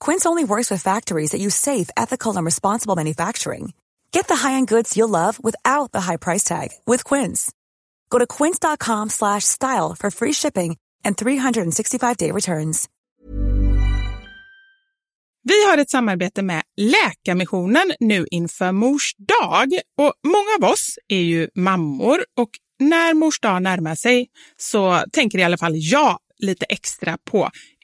Quince only works with factories that use safe, ethical, and responsible manufacturing. Get the high-end goods you'll love without the high price tag with Quince. Go to quince.com/style for free shipping and 365-day returns. Vi har ett samarbete med Läkarmissionen nu inför Mors dag. Och många av oss är ju mammor och när Mors dag närmar sig så tänker i alla fall jag lite extra på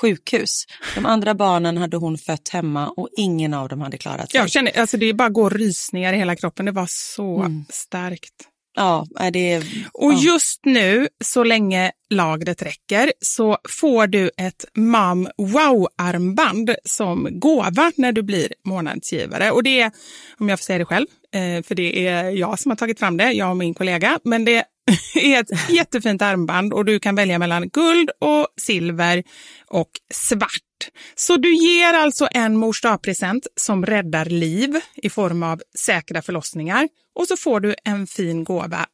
sjukhus. De andra barnen hade hon fött hemma och ingen av dem hade klarat sig. Jag känner, alltså det bara går rysningar i hela kroppen. Det var så Mm. starkt. Ja, det... Och ja. just nu, så länge lagret räcker, så får du ett Mam Wow-armband som gåva när du blir månadsgivare. Och det är, om jag får säga det själv, Eh, för det är jag som har tagit fram det, jag och min kollega, men det är ett jättefint armband och du kan välja mellan guld och silver och svart. Så du ger alltså en mors present som räddar liv i form av säkra förlossningar och så får du en fin gåva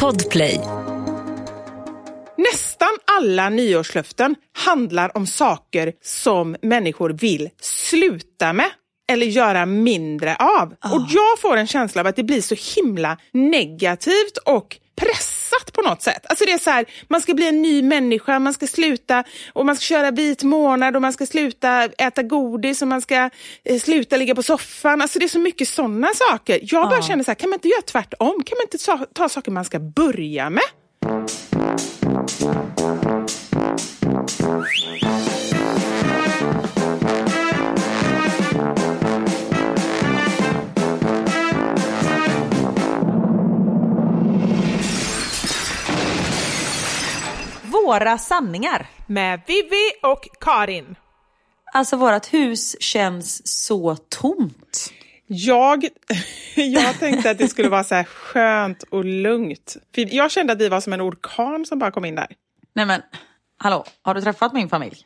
Podplay. Nästan alla nyårslöften handlar om saker som människor vill sluta med eller göra mindre av. Och jag får en känsla av att det blir så himla negativt och pressat på något sätt. Alltså det är så här, man ska bli en ny människa, man ska sluta och man ska köra vit månad och man ska sluta äta godis och man ska eh, sluta ligga på soffan. Alltså det är så mycket sådana saker. Jag bara känner så här, kan man inte göra tvärtom? Kan man inte ta, ta saker man ska börja med? Några sanningar. Med Vivi och Karin. Alltså vårt hus känns så tomt. Jag, jag tänkte att det skulle vara så här skönt och lugnt. För jag kände att vi var som en orkan som bara kom in där. Nej men, hallå, har du träffat min familj?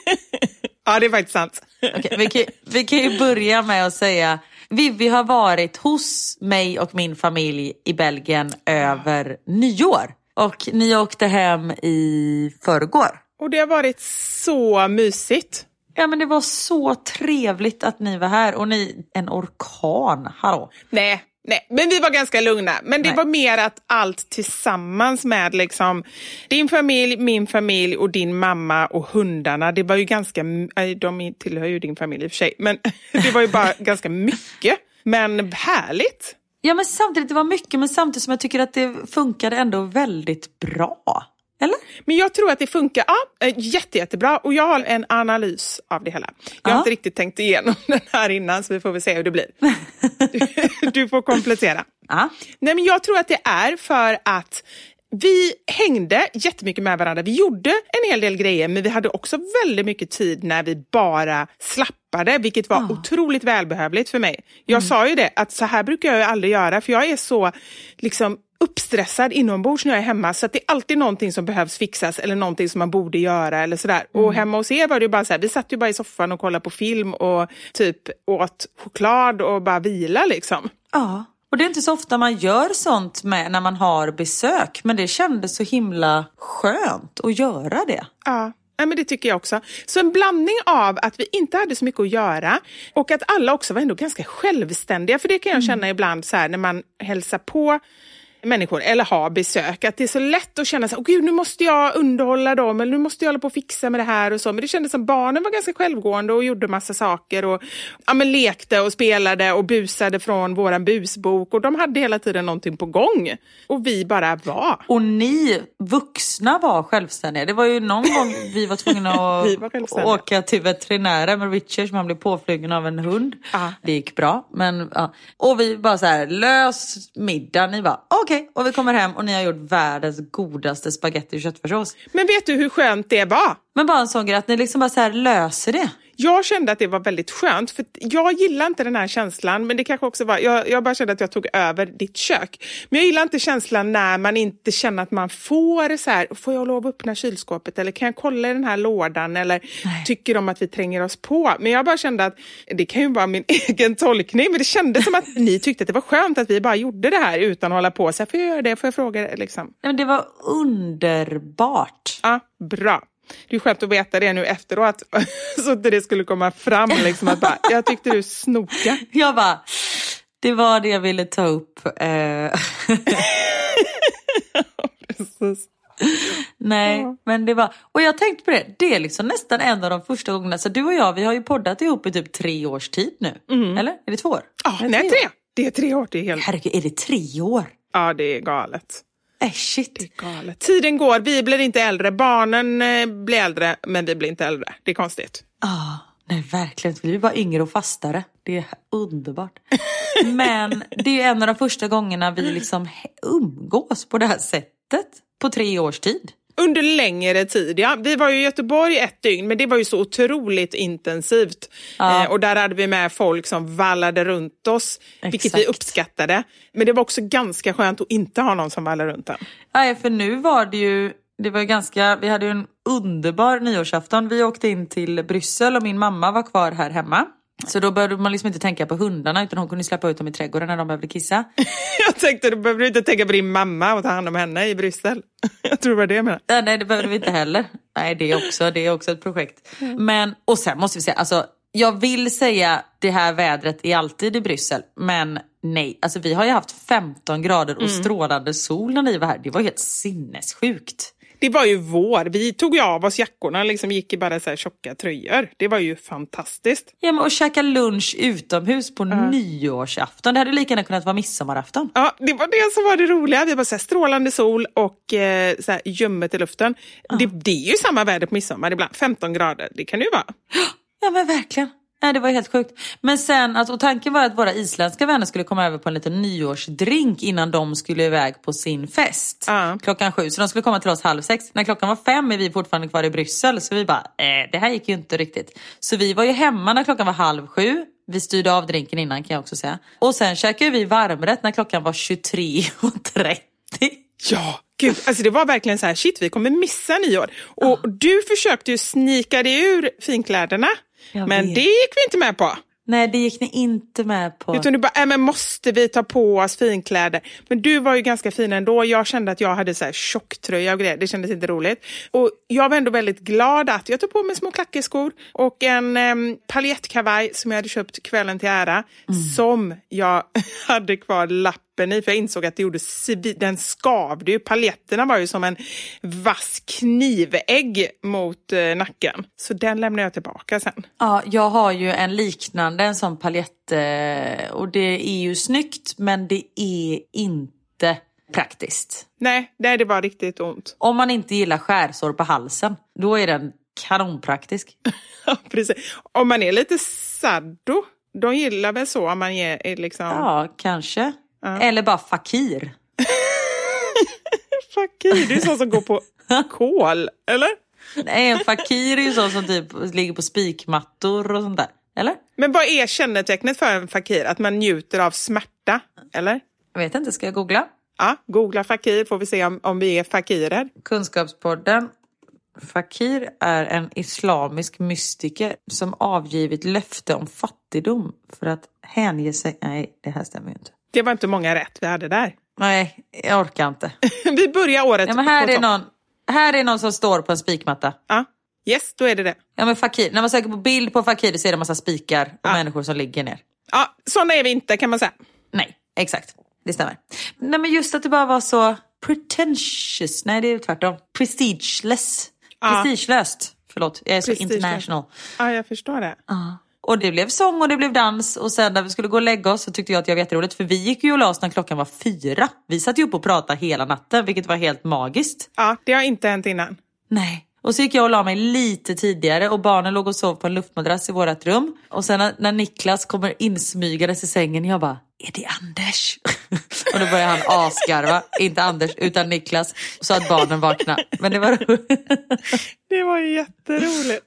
ja, det är faktiskt sant. Okay, vi, kan, vi kan ju börja med att säga Vivi har varit hos mig och min familj i Belgien över nyår. Och ni åkte hem i förrgår. Och det har varit så mysigt. Ja men det var så trevligt att ni var här och ni, en orkan, hallå. Nej, Nej, men vi var ganska lugna. Men det Nej. var mer att allt tillsammans med liksom din familj, min familj och din mamma och hundarna. Det var ju ganska, de tillhör ju din familj i och för sig, men det var ju bara ganska mycket. Men härligt. Ja men samtidigt, det var mycket men samtidigt som jag tycker att det funkade ändå väldigt bra. Eller? Men jag tror att det funkar ja, eh, jätte, jättebra och jag har en analys av det hela. Jag har inte riktigt tänkt igenom den här innan så vi får väl se hur det blir. Du, du får komplettera. Ja. Nej, men jag tror att det är för att vi hängde jättemycket med varandra. Vi gjorde en hel del grejer men vi hade också väldigt mycket tid när vi bara slappade vilket var oh. otroligt välbehövligt för mig. Jag mm. sa ju det att så här brukar jag aldrig göra för jag är så liksom uppstressad inombords när jag är hemma så att det är alltid någonting som behövs fixas eller någonting som man borde göra eller sådär. Mm. Och hemma hos er var det bara så här, vi satt ju bara i soffan och kollade på film och typ åt choklad och bara vila liksom. Ja. Och det är inte så ofta man gör sånt med när man har besök, men det kändes så himla skönt att göra det. Ja. Ja, men det tycker jag också. Så en blandning av att vi inte hade så mycket att göra och att alla också var ändå ganska självständiga. För det kan jag mm. känna mm. ibland så här, när man hälsar på människor eller ha besök. Att det är så lätt att känna så oh, gud nu måste jag underhålla dem eller nu måste jag hålla på och fixa med det här och så. Men det kändes som barnen var ganska självgående och gjorde massa saker och ja, men lekte och spelade och busade från våran busbok och de hade hela tiden någonting på gång. Och vi bara var. Och ni vuxna var självständiga. Det var ju någon gång vi var tvungna att var åka till veterinären med Richard som han blev påflugen av en hund. Aha. Det gick bra. Men, ja. Och vi bara så här, lös middag. Ni bara, okej okay, och vi kommer hem och ni har gjort världens godaste spaghetti och köttfärssås. Men vet du hur skönt det var? Men bara en sån grej att ni liksom bara så här löser det. Jag kände att det var väldigt skönt, för jag gillar inte den här känslan, men det kanske också var, jag, jag bara kände att jag tog över ditt kök. Men jag gillar inte känslan när man inte känner att man får så här, får jag lov att öppna kylskåpet eller kan jag kolla i den här lådan eller Nej. tycker de att vi tränger oss på? Men jag bara kände att, det kan ju vara min egen tolkning, men det kändes som att ni tyckte att det var skönt att vi bara gjorde det här utan att hålla på. Så här, får jag göra det? Får jag fråga? Liksom. Men det var underbart. Ja, bra det är skönt att veta det nu efteråt, så att det skulle komma fram. Liksom, att bara, jag tyckte du snoka. Jag bara, det var det jag ville ta upp. Eh. Precis. Nej, ja. men det var... Och jag tänkte på det, det är liksom nästan en av de första gångerna. Så du och jag, vi har ju poddat ihop i typ tre års tid nu. Mm. Eller? Är det två år? Ja, nej, tre. tre. Det är tre år. Det är helt... Herregud, är det tre år? Ja, det är galet. Äh, shit. Tiden går, vi blir inte äldre. Barnen eh, blir äldre, men vi blir inte äldre. Det är konstigt. Ja, ah, nej verkligen. Vi blir bara yngre och fastare. Det är underbart. men det är en av de första gångerna vi liksom umgås på det här sättet på tre års tid. Under längre tid, ja. Vi var ju i Göteborg ett dygn, men det var ju så otroligt intensivt. Ja. Eh, och där hade vi med folk som vallade runt oss, Exakt. vilket vi uppskattade. Men det var också ganska skönt att inte ha någon som vallade runt en. Nej, för nu var det ju det var ganska, vi hade ju en underbar nyårsafton. Vi åkte in till Bryssel och min mamma var kvar här hemma. Så då behövde man liksom inte tänka på hundarna utan hon kunde släppa ut dem i trädgården när de behövde kissa. jag tänkte du behöver inte tänka på din mamma och ta hand om henne i Bryssel. jag tror det var det jag menade. Nej, nej det behövde vi inte heller. Nej det är också, det är också ett projekt. Men, och sen måste vi säga, alltså jag vill säga det här vädret är alltid i Bryssel, men nej, alltså vi har ju haft 15 grader och mm. strålande sol när ni var här. Det var helt sinnessjukt det var ju vår. Vi tog ju av oss jackorna, liksom gick i bara så här tjocka tröjor. Det var ju fantastiskt. Ja, men och käka lunch utomhus på uh. nyårsafton. Det hade lika gärna kunnat vara midsommarafton. Ja, det var det som var det roliga. Vi var så här strålande sol och eh, så här ljummet i luften. Uh. Det, det, är ju samma väder på midsommar ibland, 15 grader. Det kan det ju vara. Ja, men verkligen. Nej, det var helt sjukt. Men sen, alltså, och tanken var att våra isländska vänner skulle komma över på en liten nyårsdrink innan de skulle iväg på sin fest. Ja. Klockan sju. Så de skulle komma till oss halv sex. När klockan var fem är vi fortfarande kvar i Bryssel. Så vi bara, eh, det här gick ju inte riktigt. Så vi var ju hemma när klockan var halv sju. Vi styrde av drinken innan kan jag också säga. Och sen käkade vi varmrätt när klockan var 23.30. Ja, gud. Alltså det var verkligen så här, shit vi kommer missa nyår. Och du försökte ju snika dig ur finkläderna. Jag men vet. det gick vi inte med på. Nej, det gick ni inte med på. Utan du bara, äh, men måste vi ta på oss finkläder? Men du var ju ganska fin ändå. Jag kände att jag hade så här tjocktröja och grejer. Det kändes inte roligt. Och jag var ändå väldigt glad att jag tog på mig små klackeskor och en um, paljettkavaj som jag hade köpt kvällen till ära. Som jag hade kvar lappen i för jag insåg att det gjorde den skavde ju. Paljetterna var ju som en vass knivägg mot eh, nacken. Så den lämnade jag tillbaka sen. Ja, jag har ju en liknande, en sån paljett. eh, Och det är ju snyggt, men det är inte praktiskt. Nej, nej, det var riktigt ont. Om man inte gillar skärsår på halsen, då är den kanonpraktisk. Ja, precis. Om man är lite saddo, de gillar väl så om man är liksom... Ja, kanske. Eller bara fakir. Fakir, det är sån som går på kol, eller? Nej, en fakir är ju sån som typ ligger på spikmattor och sånt där. Eller? Men vad är kännetecknet för en fakir? Att man njuter av smärta, eller? Jag vet inte, ska jag googla? Ja, googla fakir får vi se om, om vi är fakirer. Kunskapspodden. Fakir är en islamisk mystiker som avgivit löfte om fattigdom för att hänge sig... Nej, det här stämmer ju inte. Det var inte många rätt vi hade där. Nej, jag orkar inte. vi börjar året Ja, men här, på är topp. någon, här är någon som står på en spikmatta. Ja. Yes, då är det det. Ja, men fakir. När man söker på bild på fakir så är det en massa spikar och Ja. människor som ligger ner. Ja, såna är vi inte kan man säga. Nej, exakt. Det stämmer. Nej, men just att det bara var så pretentious. Nej, det är tvärtom. Prestigeless. Ja. Prestigelöst. Förlåt, jag är så international. Ja, jag förstår det. Och det blev sång och det blev dans och sen när vi skulle gå och lägga oss så tyckte jag att det var jätteroligt för vi gick ju och la oss när klockan var fyra. Vi satt ju upp och pratade hela natten vilket var helt magiskt. Ja, det har inte hänt innan. Nej. Och så gick jag och la mig lite tidigare och barnen låg och sov på en luftmadrass i vårt rum. Och sen när, när Niklas kommer insmygandes i sängen, jag bara, är det Anders? Och då började han asgarva, inte Anders utan Niklas, så att barnen vaknade. Men det var Det var jätteroligt.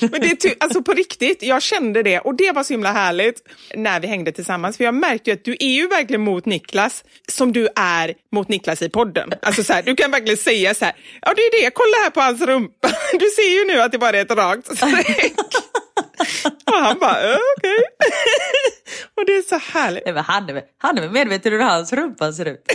Men det är ty- alltså på riktigt, jag kände det och det var så himla härligt när vi hängde tillsammans. För jag märkte ju att du är ju verkligen mot Niklas som du är mot Niklas i podden. Alltså så här, du kan verkligen säga så här, ja det är det, kolla här på hans rumpa. Du ser ju nu att det bara är ett rakt streck. Och han bara, "Eh, okej. Och det är så härligt. Nej, men han, är, han är medveten hur hans rumpa ser ut.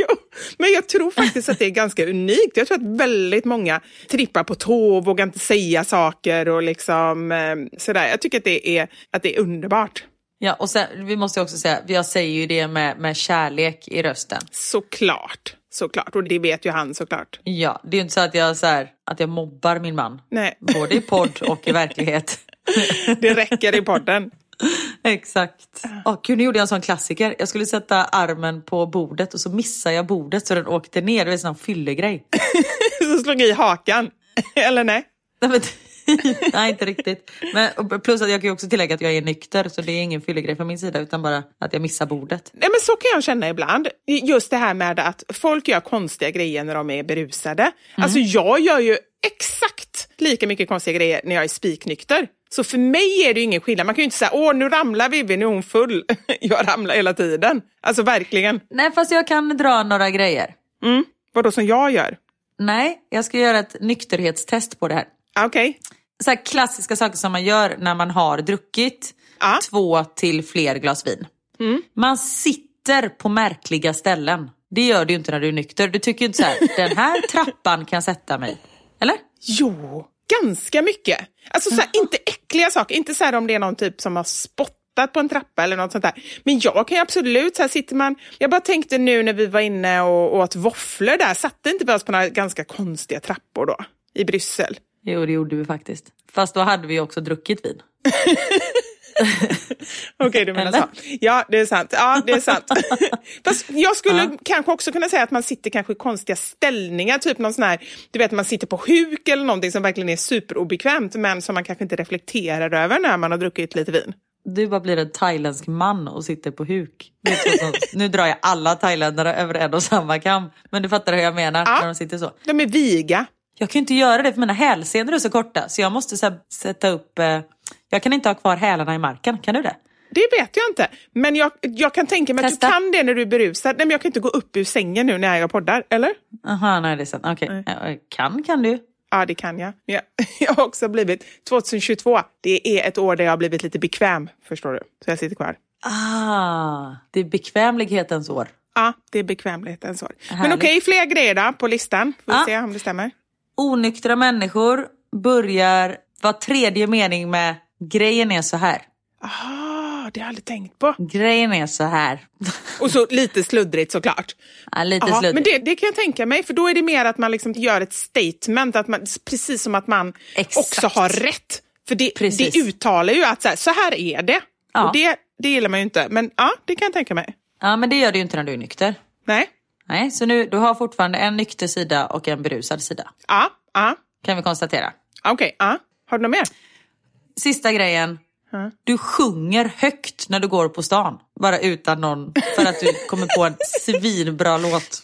Jo, men jag tror faktiskt att det är ganska unikt. Jag tror att väldigt många trippar på tå och vågar inte säga saker och liksom eh, sådär. Jag tycker att det är, att det är underbart. Ja, och sen, vi måste också säga, jag säger ju det med, med kärlek i rösten. Såklart, såklart. Och det vet ju han såklart. Ja, det är ju inte så att jag, så här, att jag mobbar min man. Nej, Både i podd och i verklighet. det räcker i podden. Exakt. Åh, gud, nu gjorde jag en sån klassiker. Jag skulle sätta armen på bordet och så missade jag bordet så den åkte ner. Det var en sån fyllegrej. Så slog i hakan. Eller nej? Nej, men- Nej, inte riktigt. Men, plus att jag kan också tillägga att jag är nykter så det är ingen fyllegrej från min sida utan bara att jag missar bordet. Nej, men så kan jag känna ibland. Just det här med att folk gör konstiga grejer när de är berusade. Alltså jag gör ju exakt lika mycket konstiga grejer när jag är spiknykter. Så för mig är det ingen skillnad. Man kan ju inte säga åh nu ramlar Vivi, nu är hon full. jag ramlar hela tiden. Alltså verkligen. Nej, fast jag kan dra några grejer. Mm. Vadå som jag gör? Nej, jag ska göra ett nykterhetstest på det här. Ah, Okej. Så här klassiska saker som man gör när man har druckit Ja. två till fler glas vin. Man sitter på märkliga ställen. Det gör du ju inte när du är nykter. Du tycker ju inte så här, den här trappan kan sätta mig. Eller? Jo, ganska mycket. Alltså så här, inte äckliga saker, inte så här om det är någon typ som har spottat på en trappa eller något sånt där. Men jag kan ju absolut, så här sitter man, jag bara tänkte nu när vi var inne och åt våfflor där, satte inte vi oss på några ganska konstiga trappor då? I Bryssel. Jo, det gjorde vi faktiskt. Fast då hade vi också druckit vin. Okej, du menar så. Ja, det är sant. Ja, det är sant. Fast jag skulle ja. kanske också kunna säga att man sitter kanske i konstiga ställningar, typ någon sån här, du vet man sitter på huk eller någonting som verkligen är superobekvämt men som man kanske inte reflekterar över när man har druckit lite vin. Du bara blir en thailändsk man och sitter på huk. nu drar jag alla thailändare över en och samma kam. Men du fattar hur jag menar ja. när de sitter så. De är viga. Jag kan inte göra det för mina hälsenor är så korta så jag måste så sätta upp eh, jag kan inte ha kvar hälarna i marken, kan du det? Det vet jag inte, men jag, jag kan tänka mig Testa. att du kan det när du är berusad. Nej, men jag kan inte gå upp ur sängen nu när jag poddar, eller? Jaha, nej det är sant. Okej, okay. kan kan du. Ja, det kan jag. jag. Jag har också blivit, 2022, det är ett år där jag har blivit lite bekväm, förstår du. Så jag sitter kvar. Ah, det är bekvämlighetens år. Ja, det är bekvämlighetens år. Härligt. Men okej, okay, fler grejer då på listan. Får vi ah. se om det stämmer. Onyktra människor börjar var tredje mening med grejen är så här. Ah, det har jag aldrig tänkt på. Grejen är så här. Och så lite sluddrigt såklart. Ja, lite Aha, sluddrigt. Men det, det, kan jag tänka mig, för då är det mer att man liksom gör ett statement, att man, precis som att man Exakt. också har rätt. För det, det uttalar ju att så här, så här är det. Ja. Och det, det gillar man ju inte, men ja, det kan jag tänka mig. Ja, men det gör du ju inte när du är nykter. Nej. Nej, så nu, du har fortfarande en nykter sida och en berusad sida. Ja, ja. Kan vi konstatera. Okej, okay, ja. Har du något mer? Sista grejen. Mm. Du sjunger högt när du går på stan. Bara utan någon, för att du kommer på en svinbra låt.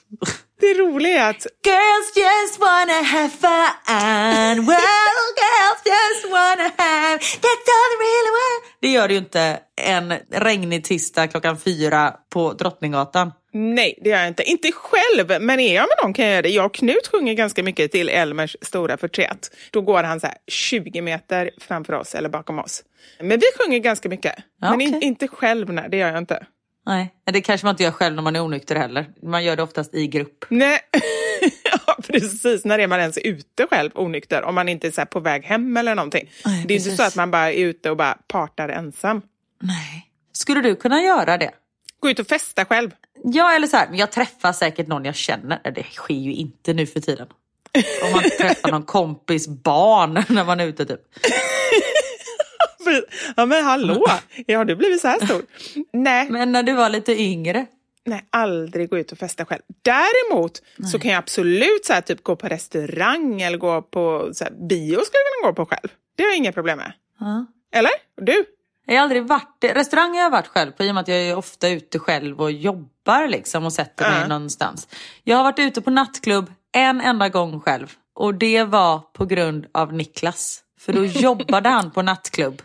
Det roliga är att... Girls just wanna have fun. Well, girls just wanna have... That's all they really want. Det gör du ju inte en regnig tisdag klockan fyra på Drottninggatan. Nej, det gör jag inte. Inte själv, men är jag med någon kan jag göra det. Jag och Knut sjunger ganska mycket till Elmers stora förtret. Då går han så 20 meter framför oss eller bakom oss. Men vi sjunger ganska mycket. Ja, men in, inte själv, nej, det gör jag inte. Nej, det kanske man inte gör själv när man är onykter heller. Man gör det oftast i grupp. Nej, ja, precis. När är man ens ute själv onykter? Om man inte är så på väg hem eller någonting. Nej, det är precis. inte så att man bara är ute och bara partar ensam. Nej. Skulle du kunna göra det? Gå ut och festa själv? Ja, eller så här, jag träffar säkert någon jag känner. Det sker ju inte nu för tiden. Om man träffar någon kompis barn när man är ute typ. Ja men hallå, har du blivit så här stor? Nej. Men när du var lite yngre? Nej, aldrig gå ut och festa själv. Däremot Nej. så kan jag absolut så här, typ gå på restaurang eller gå på så här, bio skulle jag kunna gå på själv. Det har jag inga problem med. Ja. Eller? Du? Jag har aldrig varit, restaurang har jag varit själv på i och med att jag är ofta ute själv och jobbar liksom och sätter mig uh. någonstans. Jag har varit ute på nattklubb en enda gång själv och det var på grund av Niklas. För då jobbade han på nattklubb.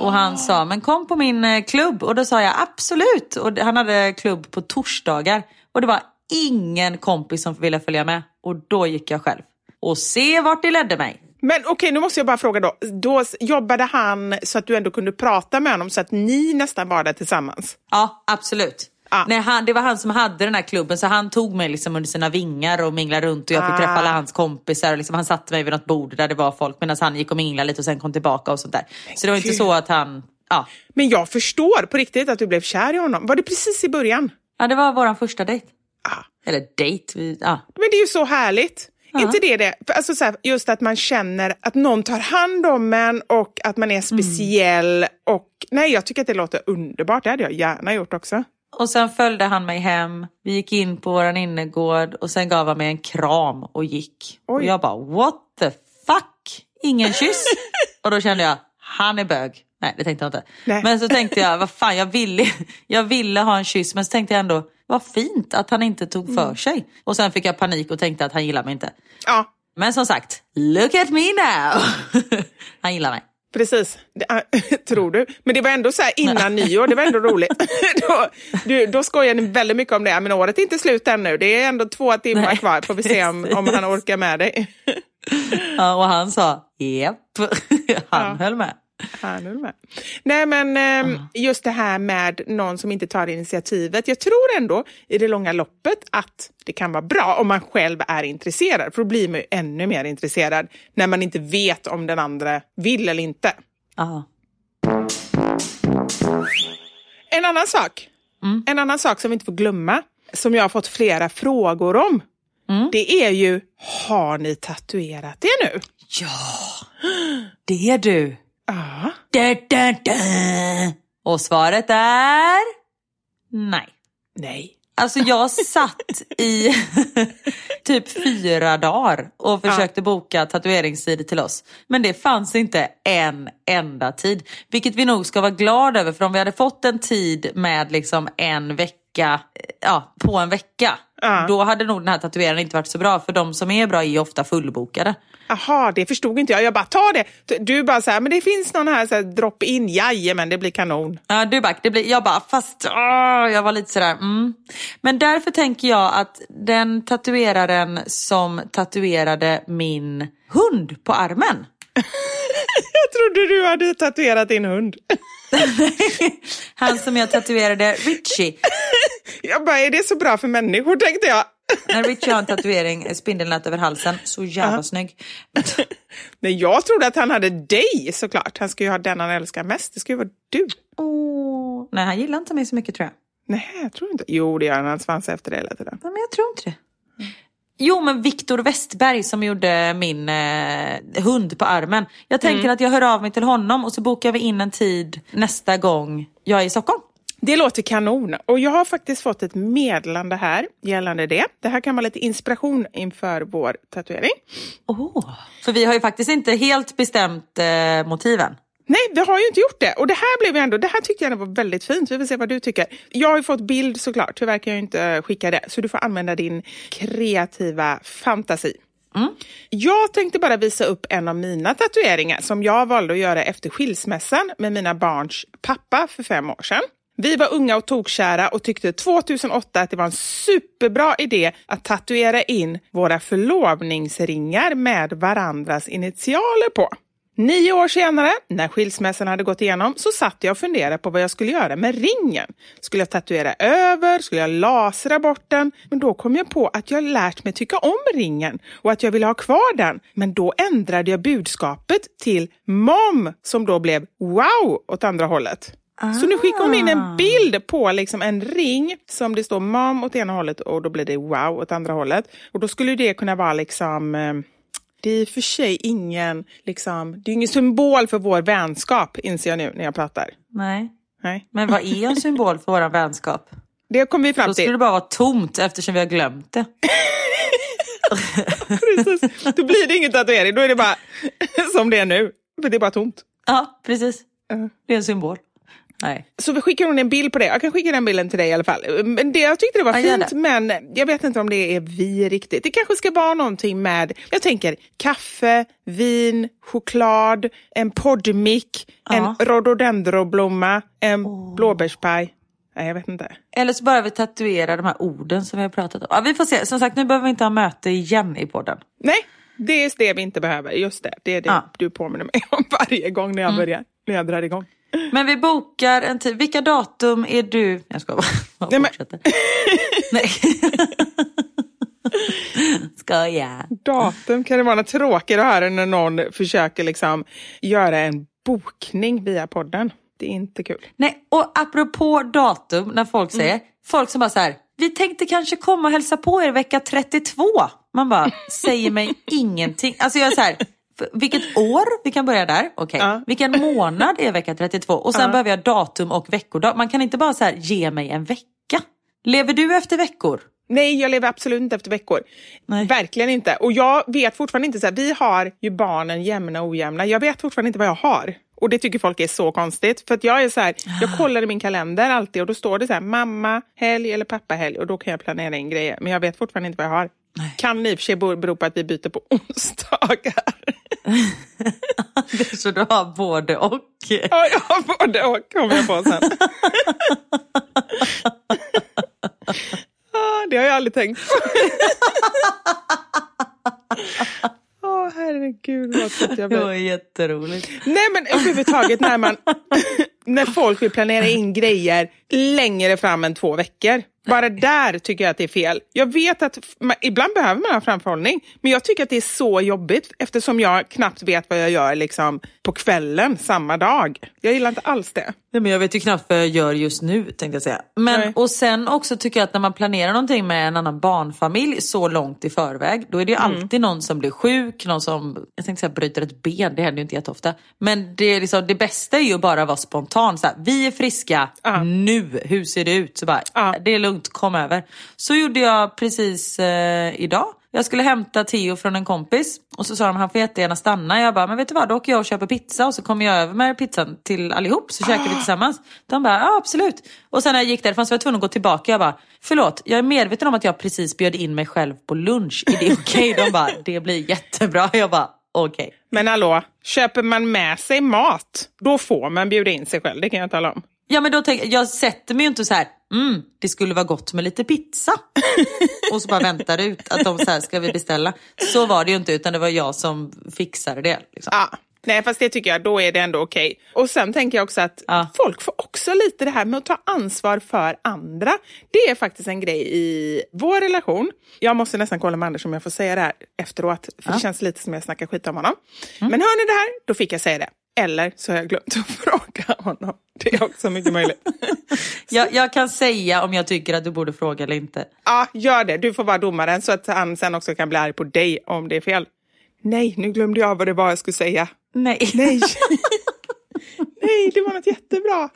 Och han sa, men kom på min eh, klubb. Och då sa jag absolut. Och han hade klubb på torsdagar. Och det var ingen kompis som ville följa med. Och då gick jag själv. Och se vart det ledde mig. Men okej, okay, nu måste jag bara fråga då. Då jobbade han så att du ändå kunde prata med honom så att ni nästan var där tillsammans? Ja, absolut. Ah. Nej, han, det var han som hade den här klubben så han tog mig liksom under sina vingar och minglade runt och jag fick ah. träffa alla hans kompisar. Och liksom, han satte mig vid något bord där det var folk medan han gick och minglade lite och sen kom tillbaka och sånt där. Så det var inte så att han... Ja. Men jag förstår på riktigt att du blev kär i honom. Var det precis i början? Ja, det var vår första dejt. Ah. Eller dejt, ja. Men det är ju så härligt. Ja. inte det det? Alltså så här, just att man känner att någon tar hand om en och att man är speciell. Mm. Och nej, jag tycker att det låter underbart. Det hade jag gärna gjort också. Och sen följde han mig hem. Vi gick in på vår innergård och sen gav han mig en kram och gick. Oj. Och jag bara what the fuck? Ingen kyss? och då kände jag, han är bög. Nej det tänkte jag inte. Nej. Men så tänkte jag, vad fan jag ville, jag ville ha en kyss men så tänkte jag ändå, vad fint att han inte tog för mm. sig. Och sen fick jag panik och tänkte att han gillar mig inte. Ja. Men som sagt, look at me now! han gillar mig. Precis, tror du. Men det var ändå så här innan nyår, det var ändå roligt. då, du, då skojar ni väldigt mycket om det. Men året är inte slut ännu, det är ändå två timmar Nej, kvar. Får vi se om, om han orkar med dig. ja, och han sa japp, han ja. höll med. Med. Nej men eh, just det här med någon som inte tar initiativet. Jag tror ändå i det långa loppet att det kan vara bra om man själv är intresserad. För då blir man ju ännu mer intresserad när man inte vet om den andra vill eller inte. Aha. En annan sak. Mm. En annan sak som vi inte får glömma. Som jag har fått flera frågor om. Mm. Det är ju, har ni tatuerat det nu? Ja, det är du. Ja. Da, da, da. Och svaret är nej. Nej. Alltså jag satt i typ fyra dagar och försökte boka tatueringstid till oss. Men det fanns inte en enda tid. Vilket vi nog ska vara glada över för om vi hade fått en tid med liksom en vecka, ja på en vecka. Ja. Då hade nog den här tatueringen inte varit så bra för de som är bra är ofta fullbokade. Jaha, det förstod inte jag. Jag bara, ta det. Du bara så här, men det finns någon här, så här drop in. Jajamän, det blir kanon. Ja, du bara, det blir, jag bara, fast åh, jag var lite sådär, mm. Men därför tänker jag att den tatueraren som tatuerade min hund på armen. Jag trodde du hade tatuerat din hund. Han som jag tatuerade, Richie. Jag bara, är det så bra för människor tänkte jag. När Richie har en tatuering, spindelnät över halsen, så jävla snygg. Nej, jag trodde att han hade dig såklart. Han ska ju ha den han älskar mest. Det ska ju vara du. Åh. Nej, han gillar inte mig så mycket tror jag. Nej, jag tror inte. Jo, det gör han. Han svansar efter det hela tiden. Ja, men jag tror inte det. Jo, men Viktor Westberg som gjorde min eh, hund på armen. Jag tänker att jag hör av mig till honom och så bokar vi in en tid nästa gång jag är i Stockholm. Det låter kanon. Och jag har faktiskt fått ett meddelande här gällande det. Det här kan vara lite inspiration inför vår tatuering. Oh. För vi har ju faktiskt inte helt bestämt eh, motiven. Nej, vi har ju inte gjort det. Och det här blev ändå, det här tyckte jag var väldigt fint. Vi får se vad du tycker. Jag har ju fått bild såklart, tyvärr kan jag inte skicka det. Så du får använda din kreativa fantasi. Jag tänkte bara visa upp en av mina tatueringar som jag valde att göra efter skilsmässan med mina barns pappa för fem år sedan. Vi var unga och tokkära och tyckte 2008 att det var en superbra idé att tatuera in våra förlovningsringar med varandras initialer på. Nio år senare, när skilsmässan hade gått igenom, så satt jag och funderade på vad jag skulle göra med ringen. Skulle jag tatuera över? Skulle jag lasra bort den? Men då kom jag på att jag lärt mig tycka om ringen och att jag ville ha kvar den. Men då ändrade jag budskapet till mom, som då blev wow åt andra hållet. Så nu skickar hon in en bild på liksom en ring som det står mom åt ena hållet och då blir det wow åt andra hållet. Och då skulle det kunna vara liksom eh, det är i och för sig ingen, liksom, det är ingen symbol för vår vänskap, inser jag nu när jag pratar. Nej. Nej. Men vad är en symbol för vår vänskap? Det kommer vi fram Då skulle till. det bara vara tomt eftersom vi har glömt det. Precis. Då blir det ingen tatuering, då är det bara som det är nu. För det är bara tomt. Ja, precis. Det är en symbol. Nej. Så vi skickar hon en bild på det. Jag kan skicka den bilden till dig i alla fall. Men det, jag tyckte det var gör fint, men jag vet inte om det är vi riktigt. Det kanske ska vara någonting med, jag tänker kaffe, vin, choklad, en poddmick, Ja. en rhododendronblomma, en blåbärspaj. Nej, jag vet inte. Eller så bara vi tatuera de här orden som vi har pratat om. Ja, vi får se. Som sagt, nu behöver vi inte ha möte igen i podden. Nej, det är det vi inte behöver. Just det, det är det. Mm. du påminner mig om varje gång när jag börjar, när jag drar igång. Men vi bokar en tid. Vilka datum är du... Jag ska bara Nej, Nej, men- fortsätter. Nej. Skoja. Datum kan det vara något tråkigt att höra när någon försöker liksom göra en bokning via podden. Det är inte kul. Nej, och apropå datum när folk säger, folk som bara så här, vi tänkte kanske komma och hälsa på er vecka 32. Man bara, säger mig ingenting. Alltså jag är så här, vilket år? Vi kan börja där. Okej. Ja. Vilken månad är vecka 32? Och sen behöver jag datum och veckodag. Man kan inte bara så här, ge mig en vecka. Lever du efter veckor? Nej, jag lever absolut inte efter veckor. Nej. Verkligen inte. Och jag vet fortfarande inte, så här, vi har ju barnen jämna och ojämna. Jag vet fortfarande inte vad jag har. Och det tycker folk är så konstigt. För jag är så här, jag kollar i min kalender alltid och då står det så här, mamma helg eller pappa helg och då kan jag planera in grejer. Men jag vet fortfarande inte vad jag har. Kan i och för sig bero på att vi byter på onsdagar. Så du har både och. ja, jag har både och kommer jag på sen. ah, det har jag aldrig tänkt på. Åh herregud vad trött jag Det blir. var jätteroligt. Nej men överhuvudtaget när man när folk vill planera in grejer längre fram än två veckor. Bara där tycker jag att det är fel. Jag vet att man, ibland behöver man ha framförhållning, men jag tycker att det är så jobbigt eftersom jag knappt vet vad jag gör liksom, på kvällen samma dag. Jag gillar inte alls det. Nej, men jag vet ju knappt vad jag gör just nu tänkte jag säga. Men, Nej. och sen också tycker jag att när man planerar någonting med en annan barnfamilj så långt i förväg. Då är det ju Mm. alltid någon som blir sjuk, någon som jag tänkte säga, bryter ett ben. Det händer ju inte jätteofta. Men det, är liksom, det bästa är ju bara att vara spontan. Så här, vi är friska Ja. nu, hur ser det ut? Så bara, Ja. det är lugnt, kom över. Så gjorde jag precis eh, idag. Jag skulle hämta Theo från en kompis och så sa de han får jättegärna stanna. Jag bara, men vet du vad, då åker jag och köper pizza och så kommer jag över med pizzan till allihop så käkar vi tillsammans. De bara, ja absolut. Och sen när jag gick därifrån så var jag tvungen att gå tillbaka. Jag bara, förlåt, jag är medveten om att jag precis bjöd in mig själv på lunch. Är det okej? De bara, det blir jättebra. Jag bara, okej. Men hallå, köper man med sig mat, då får man bjuda in sig själv, det kan jag tala om. Ja men då jag, jag sätter mig ju inte så här, mm, det skulle vara gott med lite pizza. och så bara väntar ut att de så här, ska vi beställa? Så var det ju inte utan det var jag som fixade det. Liksom. Ja. Nej, fast det tycker jag, då är det ändå okej. Och sen tänker jag också att Ja. folk får också lite det här med att ta ansvar för andra. Det är faktiskt en grej i vår relation. Jag måste nästan kolla med Anders om jag får säga det här efteråt, för det känns lite som jag snackar skit om honom. Men hör ni det här, då fick jag säga det. Eller så har jag glömt att fråga honom. Det är också mycket möjligt. Jag, jag kan säga om jag tycker att du borde fråga eller inte. Ja, gör det. Du får vara domaren så att han sen också kan bli arg på dig om det är fel. Nej, nu glömde jag vad det var jag skulle säga. Nej. Nej. Nej, det var något jättebra.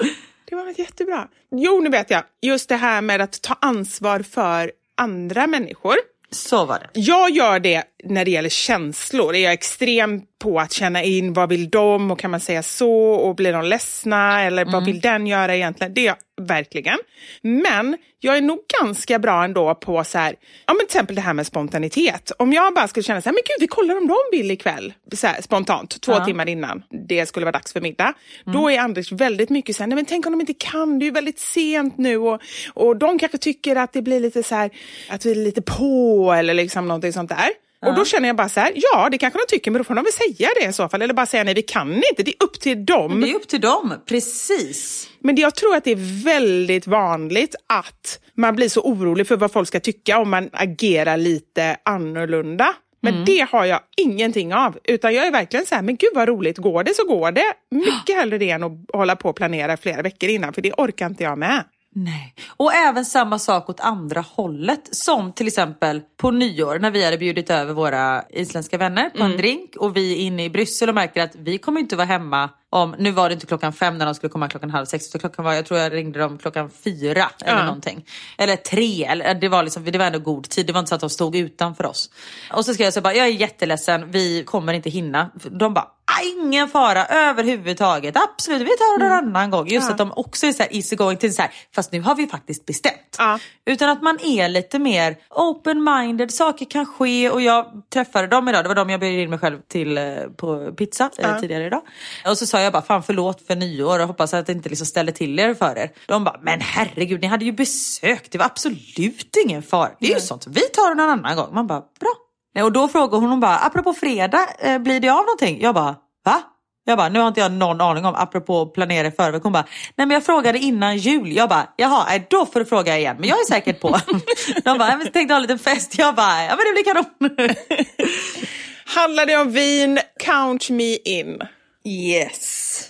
Det var något jättebra. Jo, nu vet jag. Just det här med att ta ansvar för andra människor. Så var det. Jag gör det när det gäller känslor. Är jag extrem på att känna in vad vill de och kan man säga så och blir de ledsna eller vad vill den göra egentligen? Det är jag verkligen. Men jag är nog ganska bra ändå på så här, ja men till exempel det här med spontanitet. Om jag bara skulle känna så här, men gud vi kollar om de vill ikväll, så här, spontant, två Ja. timmar innan det skulle vara dags för middag. Då är Anders väldigt mycket så här, nej men tänk om de inte kan, det är ju väldigt sent nu och, och de kanske tycker att det blir lite så här, att vi är lite på eller liksom någonting sånt där. Och då känner jag bara så här, ja det kanske de tycker men då får de väl säga det i så fall. Eller bara säga nej vi kan inte, det är upp till dem. Det är upp till dem, precis. Men jag tror att det är väldigt vanligt att man blir så orolig för vad folk ska tycka om man agerar lite annorlunda. Men det har jag ingenting av. Utan jag är verkligen så här, men gud vad roligt, går det så går det. Mycket hellre det än att hålla på och planera flera veckor innan, för det orkar inte jag med. Nej. Och även samma sak åt andra hållet. Som till exempel på nyår när vi hade bjudit över våra isländska vänner på en drink och vi är inne i Bryssel och märker att vi kommer inte vara hemma om, nu var det inte klockan fem när de skulle komma klockan halv sex, utan klockan var, jag tror jag ringde dem klockan fyra eller Ja. någonting. Eller tre, eller, det, var liksom, det var ändå god tid, det var inte så att de stod utanför oss. Och så skrev jag så bara, jag är jätteledsen, vi kommer inte hinna. De bara, "Ah, ingen fara överhuvudtaget, absolut, vi tar det en annan gång. Just Ja. att de också är så här easy going till så här, fast nu har vi faktiskt bestämt. Ja. Utan att man är lite mer open-minded, saker kan ske och jag träffade dem idag, det var de jag bjöd in mig själv till eh, på pizza eh, Ja. tidigare idag. Och så sa jag bara, fan förlåt för nyår och hoppas att det inte liksom ställer till er för er. De bara, men herregud ni hade ju besök, det var absolut ingen fara. Det är ju sånt, vi tar det någon annan gång. Man bara, bra. Nej, och då frågade hon, hon bara, apropå fredag, eh, blir det av någonting? Jag bara, va? Jag bara, nu har inte jag någon aning om, apropå planera i förväg. Hon bara, nej men jag frågade innan jul. Jag bara, jaha, då får du fråga igen. Men jag är säkert på. De bara, jag tänkte ha en liten fest. Jag bara, ja men det blir kanon. Handlar det om vin, count me in. Yes.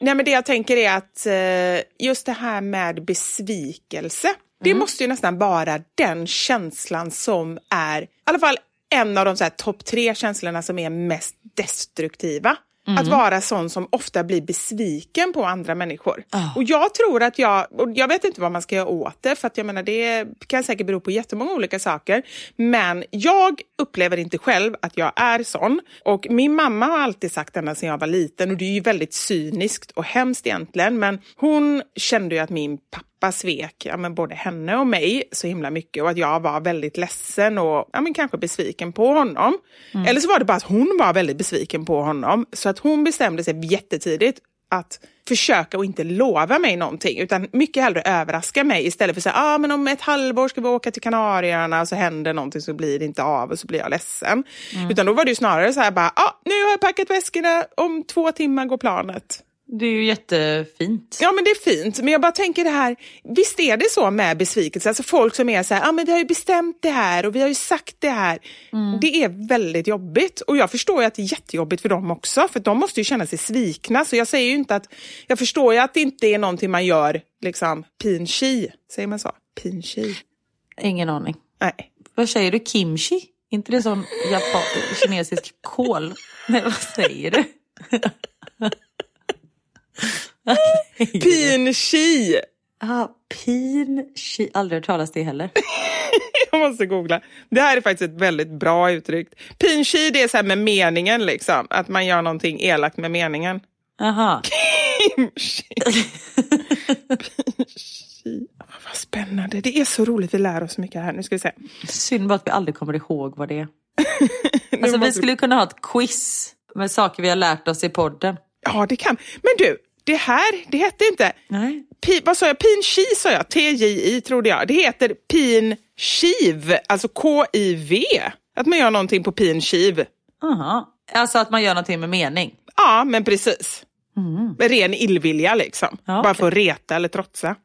Nej, men det jag tänker är att eh, just det här med besvikelse, det måste ju nästan vara den känslan som är, i alla fall en av de så här topp tre känslorna som är mest destruktiva. Att vara sån som ofta blir besviken på andra människor. Och jag tror att jag, och jag vet inte vad man ska göra åt det, för att jag menar det kan säkert bero på jättemånga olika saker. Men jag upplever inte själv att jag är sån. Och min mamma har alltid sagt ända sedan jag var liten, och det är ju väldigt cyniskt och hemskt egentligen, men hon kände ju att min pappa svek ja, men både henne och mig så himla mycket och att jag var väldigt ledsen och ja, men kanske besviken på honom. Eller så var det bara att hon var väldigt besviken på honom. Så att hon bestämde sig jättetidigt att försöka och inte lova mig någonting utan mycket hellre överraska mig istället för att säga ah, men om ett halvår ska vi åka till Kanarieöarna och så händer någonting så blir det inte av och så blir jag ledsen. Mm. Utan då var det ju snarare så här bara, ah, nu har jag packat väskorna, om två timmar går planet. Det är ju jättefint. Ja, men det är fint. Men jag bara tänker det här, visst är det så med besvikelse? Alltså folk som är så här, ah, men vi har ju bestämt det här och vi har ju sagt det här. Mm. Det är väldigt jobbigt och jag förstår att det är jättejobbigt för dem också, för de måste ju känna sig svikna. Så jag säger ju inte att, jag förstår ju att det inte är någonting man gör liksom pinchi. Säger man så? Pinchi? Ingen aning. Nej. Vad säger du? Kimchi? inte det som japan, kinesisk kol? Nej, vad säger du? Pin-chi! Ah, pin-chi. Aldrig hört talas det heller. jag måste googla. Det här är faktiskt ett väldigt bra uttryck. Pin-chi det är så här med meningen, liksom. att man gör någonting elakt med meningen. Aha. Kimchi. Pin-chi. vad spännande. Det är så roligt. Vi lär oss mycket här. Nu ska vi se. Synd bara att vi aldrig kommer ihåg vad det är. alltså, vi skulle kunna ha ett quiz med saker vi har lärt oss i podden. Ja, det kan. Men du, det här, det hette inte... Nej. Pi, vad sa jag? Pin-Chi sa jag. T-J-I trodde jag. Det heter pin-skiv, alltså K-I-V. Att man gör någonting på pin-skiv. Aha. Alltså att man gör någonting med mening? Ja, men precis. Mm. Ren illvilja liksom. Ja, Bara okay. för att reta eller trotsa.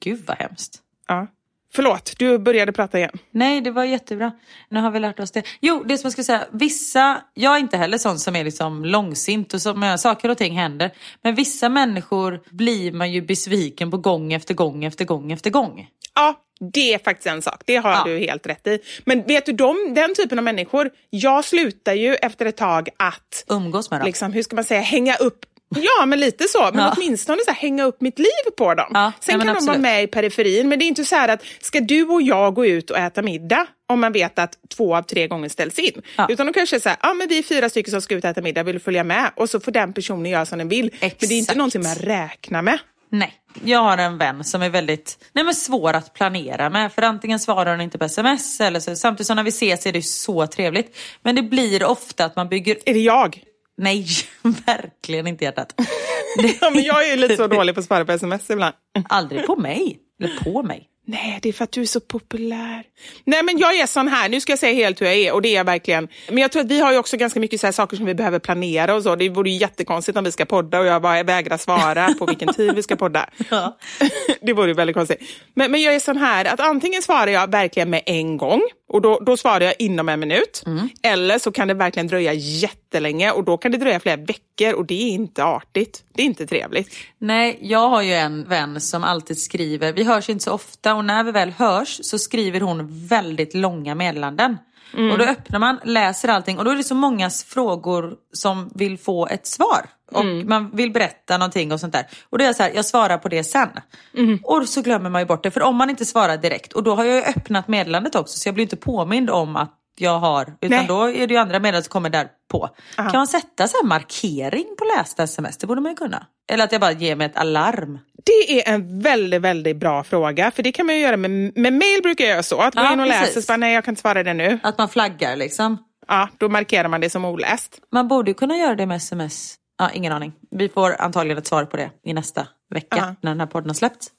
Gud vad hemskt. Ja. Förlåt, du började prata igen. Nej, det var jättebra. Nu har vi lärt oss det. Jo, det som jag skulle säga, vissa, jag är inte heller sån som är liksom långsint och som saker och ting händer. Men vissa människor blir man ju besviken på gång efter gång efter gång efter gång. Ja, det är faktiskt en sak. Det har ja. du helt rätt i. Men vet du, de, den typen av människor, jag slutar ju efter ett tag att... Umgås med dem? Liksom, hur ska man säga, hänga upp Ja, men lite så. Men ja. åtminstone så här, hänga upp mitt liv på dem. Ja, Sen kan absolut. de vara med i periferin, men det är inte så att ska du och jag gå ut och äta middag om man vet att två av tre gånger ställs in. Ja. Utan de kanske säger ja men vi är fyra stycken som ska ut och äta middag, vill du följa med? Och så får den personen göra som den vill. Exakt. Men det är inte någonting man räknar med. Nej, jag har en vän som är väldigt nej men svår att planera med. För antingen svarar hon inte på sms eller så. Samtidigt som när vi ses är det så trevligt. Men det blir ofta att man bygger... Är det jag? Nej, verkligen inte hjärtat. ja, men jag är lite så dålig på att svara på sms ibland. Aldrig på mig. Eller på mig. Nej, det är för att du är så populär. Nej, men jag är sån här. Nu ska jag säga helt hur jag är och det är jag verkligen. Men jag tror att vi har ju också ganska mycket så saker som vi behöver planera och så. Det vore ju jättekonstigt om vi ska podda och jag bara vägrar svara på vilken tid vi ska podda. Ja. det vore ju väldigt konstigt. Men, men jag är sån här att antingen svarar jag verkligen med en gång och då, då svarar jag inom en minut. Mm. Eller så kan det verkligen dröja jättelänge och då kan det dröja flera veckor och det är inte artigt. Det är inte trevligt. Nej, jag har ju en vän som alltid skriver, vi hörs inte så ofta och när vi väl hörs så skriver hon väldigt långa meddelanden. Mm. Och då öppnar man, läser allting och då är det så många frågor som vill få ett svar. Och mm. man vill berätta någonting och sånt där. Och då är jag så här, jag svarar på det sen. Mm. Och så glömmer man ju bort det. För om man inte svarar direkt, och då har jag ju öppnat meddelandet också så jag blir inte påmind om att jag har, utan Nej. då är det ju andra meddelanden som kommer där på. Aha. Kan man sätta så markering på lästa sms? Det borde man ju kunna. Eller att jag bara ger mig ett alarm. Det är en väldigt, väldigt bra fråga. För det kan man ju göra med, med mail brukar jag göra så. Att gå ja, in och läsa och bara, nej jag kan inte svara det nu. Att man flaggar liksom. Ja, då markerar man det som oläst. Man borde ju kunna göra det med sms. Ja, ingen aning. Vi får antagligen ett svar på det i nästa vecka uh -huh. när den här podden har släppts.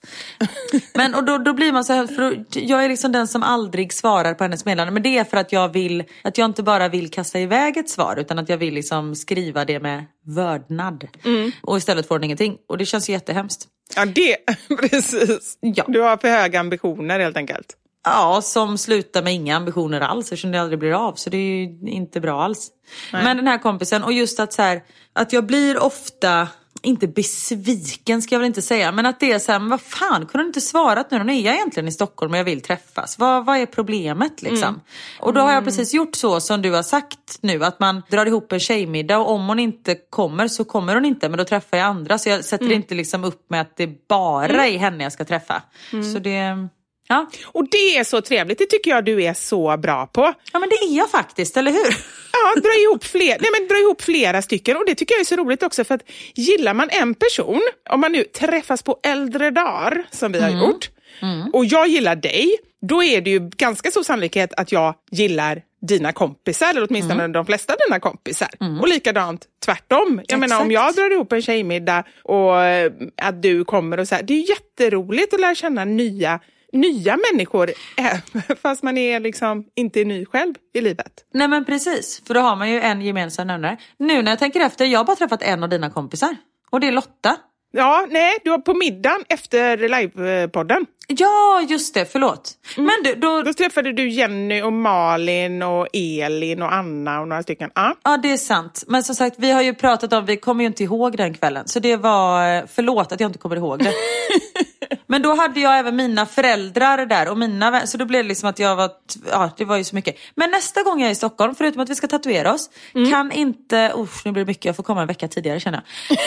Men och då, då blir man så här, för jag är liksom den som aldrig svarar på hennes meddelande. Men det är för att jag vill, att jag inte bara vill kasta iväg ett svar utan att jag vill liksom skriva det med vördnad. Mm. Och istället får hon ingenting. Och det känns jättehemskt. Ja, det, precis. Ja. Du har för höga ambitioner helt enkelt. Ja, som slutar med inga ambitioner alls eftersom det aldrig blir av. Så det är ju inte bra alls. Nej. Men den här kompisen och just att så här, att jag blir ofta inte besviken ska jag väl inte säga, men att det är så här, men vad fan, kunde du inte svarat nu? Nu är jag egentligen i Stockholm och jag vill träffas. Vad, vad är problemet liksom? Mm. Och då har jag precis gjort så som du har sagt nu, att man drar ihop en tjejmiddag och om hon inte kommer så kommer hon inte, men då träffar jag andra. Så jag sätter mm. inte liksom upp med att det bara mm. är henne jag ska träffa. Mm. Så det... Ja. Och det är så trevligt, det tycker jag du är så bra på. Ja men det är jag faktiskt, eller hur? Ja, dra ihop, fler, nej, men dra ihop flera stycken och det tycker jag är så roligt också för att gillar man en person, om man nu träffas på äldre dagar som vi har mm. gjort, mm. och jag gillar dig, då är det ju ganska stor sannolikhet att jag gillar dina kompisar, eller åtminstone Mm. de flesta av dina kompisar. Och likadant tvärtom. Jag menar om jag drar ihop en tjejmiddag och eh, att du kommer och så här, det är ju jätteroligt att lära känna nya nya människor, eh, fast man är liksom inte ny själv i livet. Nej men precis, för då har man ju en gemensam nämnare. Nu när jag tänker efter, jag har bara träffat en av dina kompisar. Och det är Lotta. Ja, nej, du var på middagen efter livepodden. Ja, just det, förlåt. Men du, då, Då träffade du Jenny och Malin och Elin och Anna och några stycken. Ja. Ja, det är sant. Men som sagt, vi har ju pratat om, vi kommer ju inte ihåg den kvällen. Så det var, förlåt att jag inte kommer ihåg det. Men då hade jag även mina föräldrar där och mina vänner, så då blev det liksom att jag var, ja det var ju så mycket. Men nästa gång jag är i Stockholm, förutom att vi ska tatuera oss, kan inte, usch nu blir det mycket, jag får komma en vecka tidigare känner jag.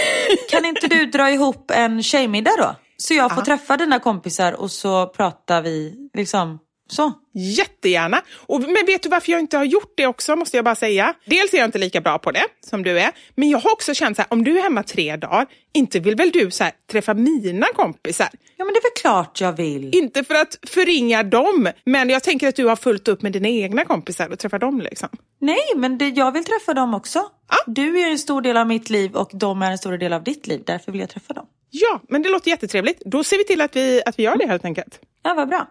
kan inte du dra ihop en tjejmiddag då? Så jag får träffa dina kompisar och så pratar vi liksom så. Jättegärna. Och, men vet du varför jag inte har gjort det också, måste jag bara säga. Dels är jag inte lika bra på det som du är, men jag har också känt så här, om du är hemma tre dagar, inte vill väl du så här, träffa mina kompisar? Ja men det är väl klart jag vill. Inte för att förringa dem, men jag tänker att du har fullt upp med dina egna kompisar och träffa dem. Liksom. Nej, men det, jag vill träffa dem också. Du är en stor del av mitt liv och de är en stor del av ditt liv. Därför vill jag träffa dem. Ja, men det låter jättetrevligt. Då ser vi till att vi, att vi gör det helt enkelt. Ja, vad bra.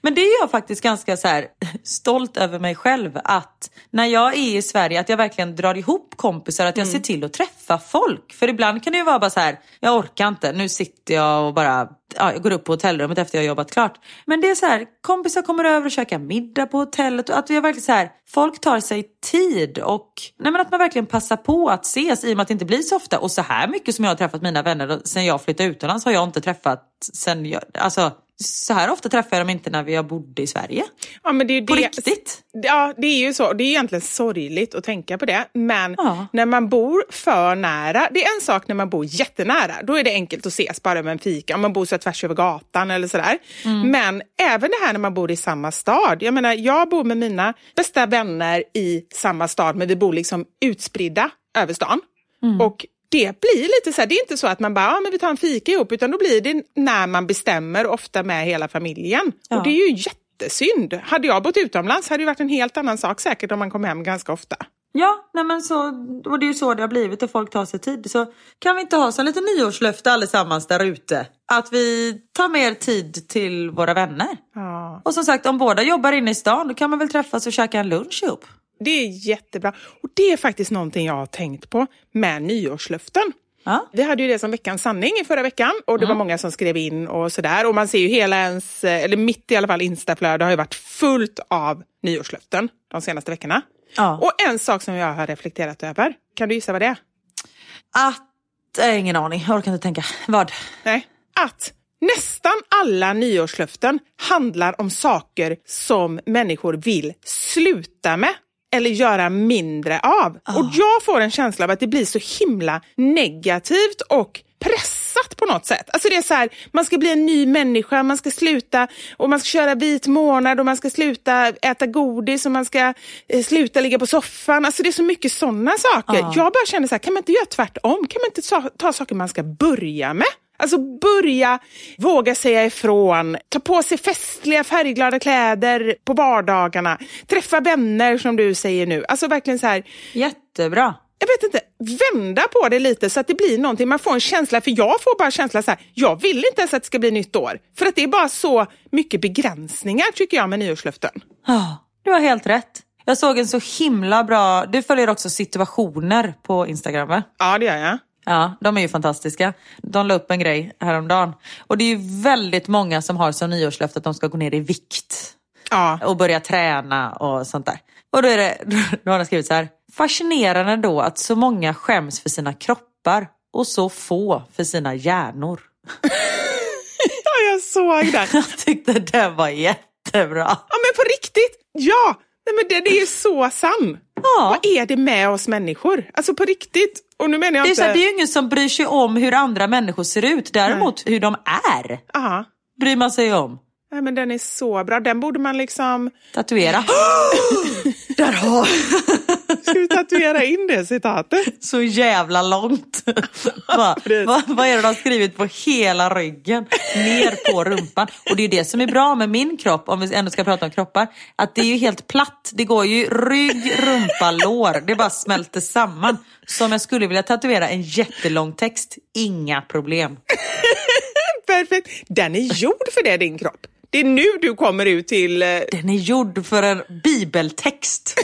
Men det är jag faktiskt ganska så här, stolt över mig själv att när jag är i Sverige att jag verkligen drar ihop kompisar, att jag ser till att träffa folk. För ibland kan det ju vara bara så här, jag orkar inte, nu sitter jag och bara ja, jag går upp på hotellrummet efter jag har jobbat klart. Men det är så här, kompisar kommer över och käkar middag på hotellet och att är verkligen så här, folk tar sig tid och nej men att man verkligen passar på att ses i och med att det inte blir så ofta. Och så här mycket som jag har träffat mina vänner sen jag flyttade utomlands har jag inte träffat sen jag, alltså så här ofta träffar jag dem inte när jag bodde i Sverige. Ja, men det är ju På det. riktigt. Ja, det är ju så. Det är egentligen sorgligt att tänka på det. Men Ja. när man bor för nära, det är en sak när man bor jättenära. Då är det enkelt att ses bara med en fika. Om man bor så tvärs över gatan eller sådär. Mm. Men även det här när man bor i samma stad. Jag menar, jag bor med mina bästa vänner i samma stad, men vi bor liksom utspridda över stan. Mm. Och det blir lite så här, det är inte så att man bara, ja, men vi tar en fika ihop, utan då blir det när man bestämmer, ofta med hela familjen. Ja. Och det är ju jättesynd. Hade jag bott utomlands hade det varit en helt annan sak säkert om man kom hem ganska ofta. Ja, nej men så, och det är ju så det har blivit och folk tar sig tid. Så kan vi inte ha som lite nyårslöfte allesammans där ute? Att vi tar mer tid till våra vänner. Ja. Och som sagt, om båda jobbar inne i stan då kan man väl träffas och käka en lunch ihop. Det är jättebra. Och det är faktiskt någonting jag har tänkt på med nyårslöften. Ja. Vi hade ju det som veckans sanning i förra veckan och det var många som skrev in och sådär. Och man ser ju hela ens, eller mitt i alla fall, instaflöde har ju varit fullt av nyårslöften de senaste veckorna. Ja. Och en sak som jag har reflekterat över, kan du gissa vad det är? Att, äh, ingen aning, jag orkar inte tänka. Vad? Nej. Att nästan alla nyårslöften handlar om saker som människor vill sluta med eller göra mindre av. Och jag får en känsla av att det blir så himla negativt och pressat på något sätt. Alltså det är så här, man ska bli en ny människa, man ska sluta och man ska köra vit månad och man ska sluta äta godis och man ska eh, sluta ligga på soffan. Alltså det är så mycket sådana saker. Ja. Jag bara känner så här, kan man inte göra tvärtom? Kan man inte ta, ta saker man ska börja med? Alltså börja våga säga ifrån, ta på sig festliga färgglada kläder på vardagarna, träffa vänner som du säger nu. Alltså verkligen så här, Jättebra. jag vet inte, vända på det lite så att det blir någonting. Man får en känsla, för jag får bara känsla så här, jag vill inte ens att det ska bli nytt år. För att det är bara så mycket begränsningar tycker jag med nyårslöften. Ja, du har helt rätt. Jag såg en så himla bra, du följer också situationer på Instagram va? Ja, det gör jag. Ja, de är ju fantastiska. De la upp en grej häromdagen. Och det är ju väldigt många som har som nyårslöfte att de ska gå ner i vikt. Ja, Och börja träna och sånt där. Och då, är det, då har de skrivit så här. Fascinerande då att så många skäms för sina kroppar och så få för sina hjärnor. ja jag såg den. Jag tyckte det var jättebra. Ja, men på riktigt! Ja! Nej, men den är ju så sann. Ja. Vad är det med oss människor? Alltså på riktigt. Och nu menar jag Det är, inte... så det är ju ingen som bryr sig om hur andra människor ser ut. Däremot hur de är Ja. bryr man sig om. Nej, men den är så bra. Den borde man liksom... Tatuera. Där har Ska vi tat- tatuera in det citatet. Så jävla långt. Va, va, vad är det de har skrivit på hela ryggen? Ner på rumpan. Och det är ju det som är bra med min kropp, om vi ändå ska prata om kroppar. Att det är ju helt platt. Det går ju rygg, rumpa, lår. Det bara smälter samman. Så om jag skulle vilja tatuera en jättelång text, inga problem. Perfekt. Den är gjord för det, din kropp. Det är nu du kommer ut till... eh, Den är gjord för en bibeltext.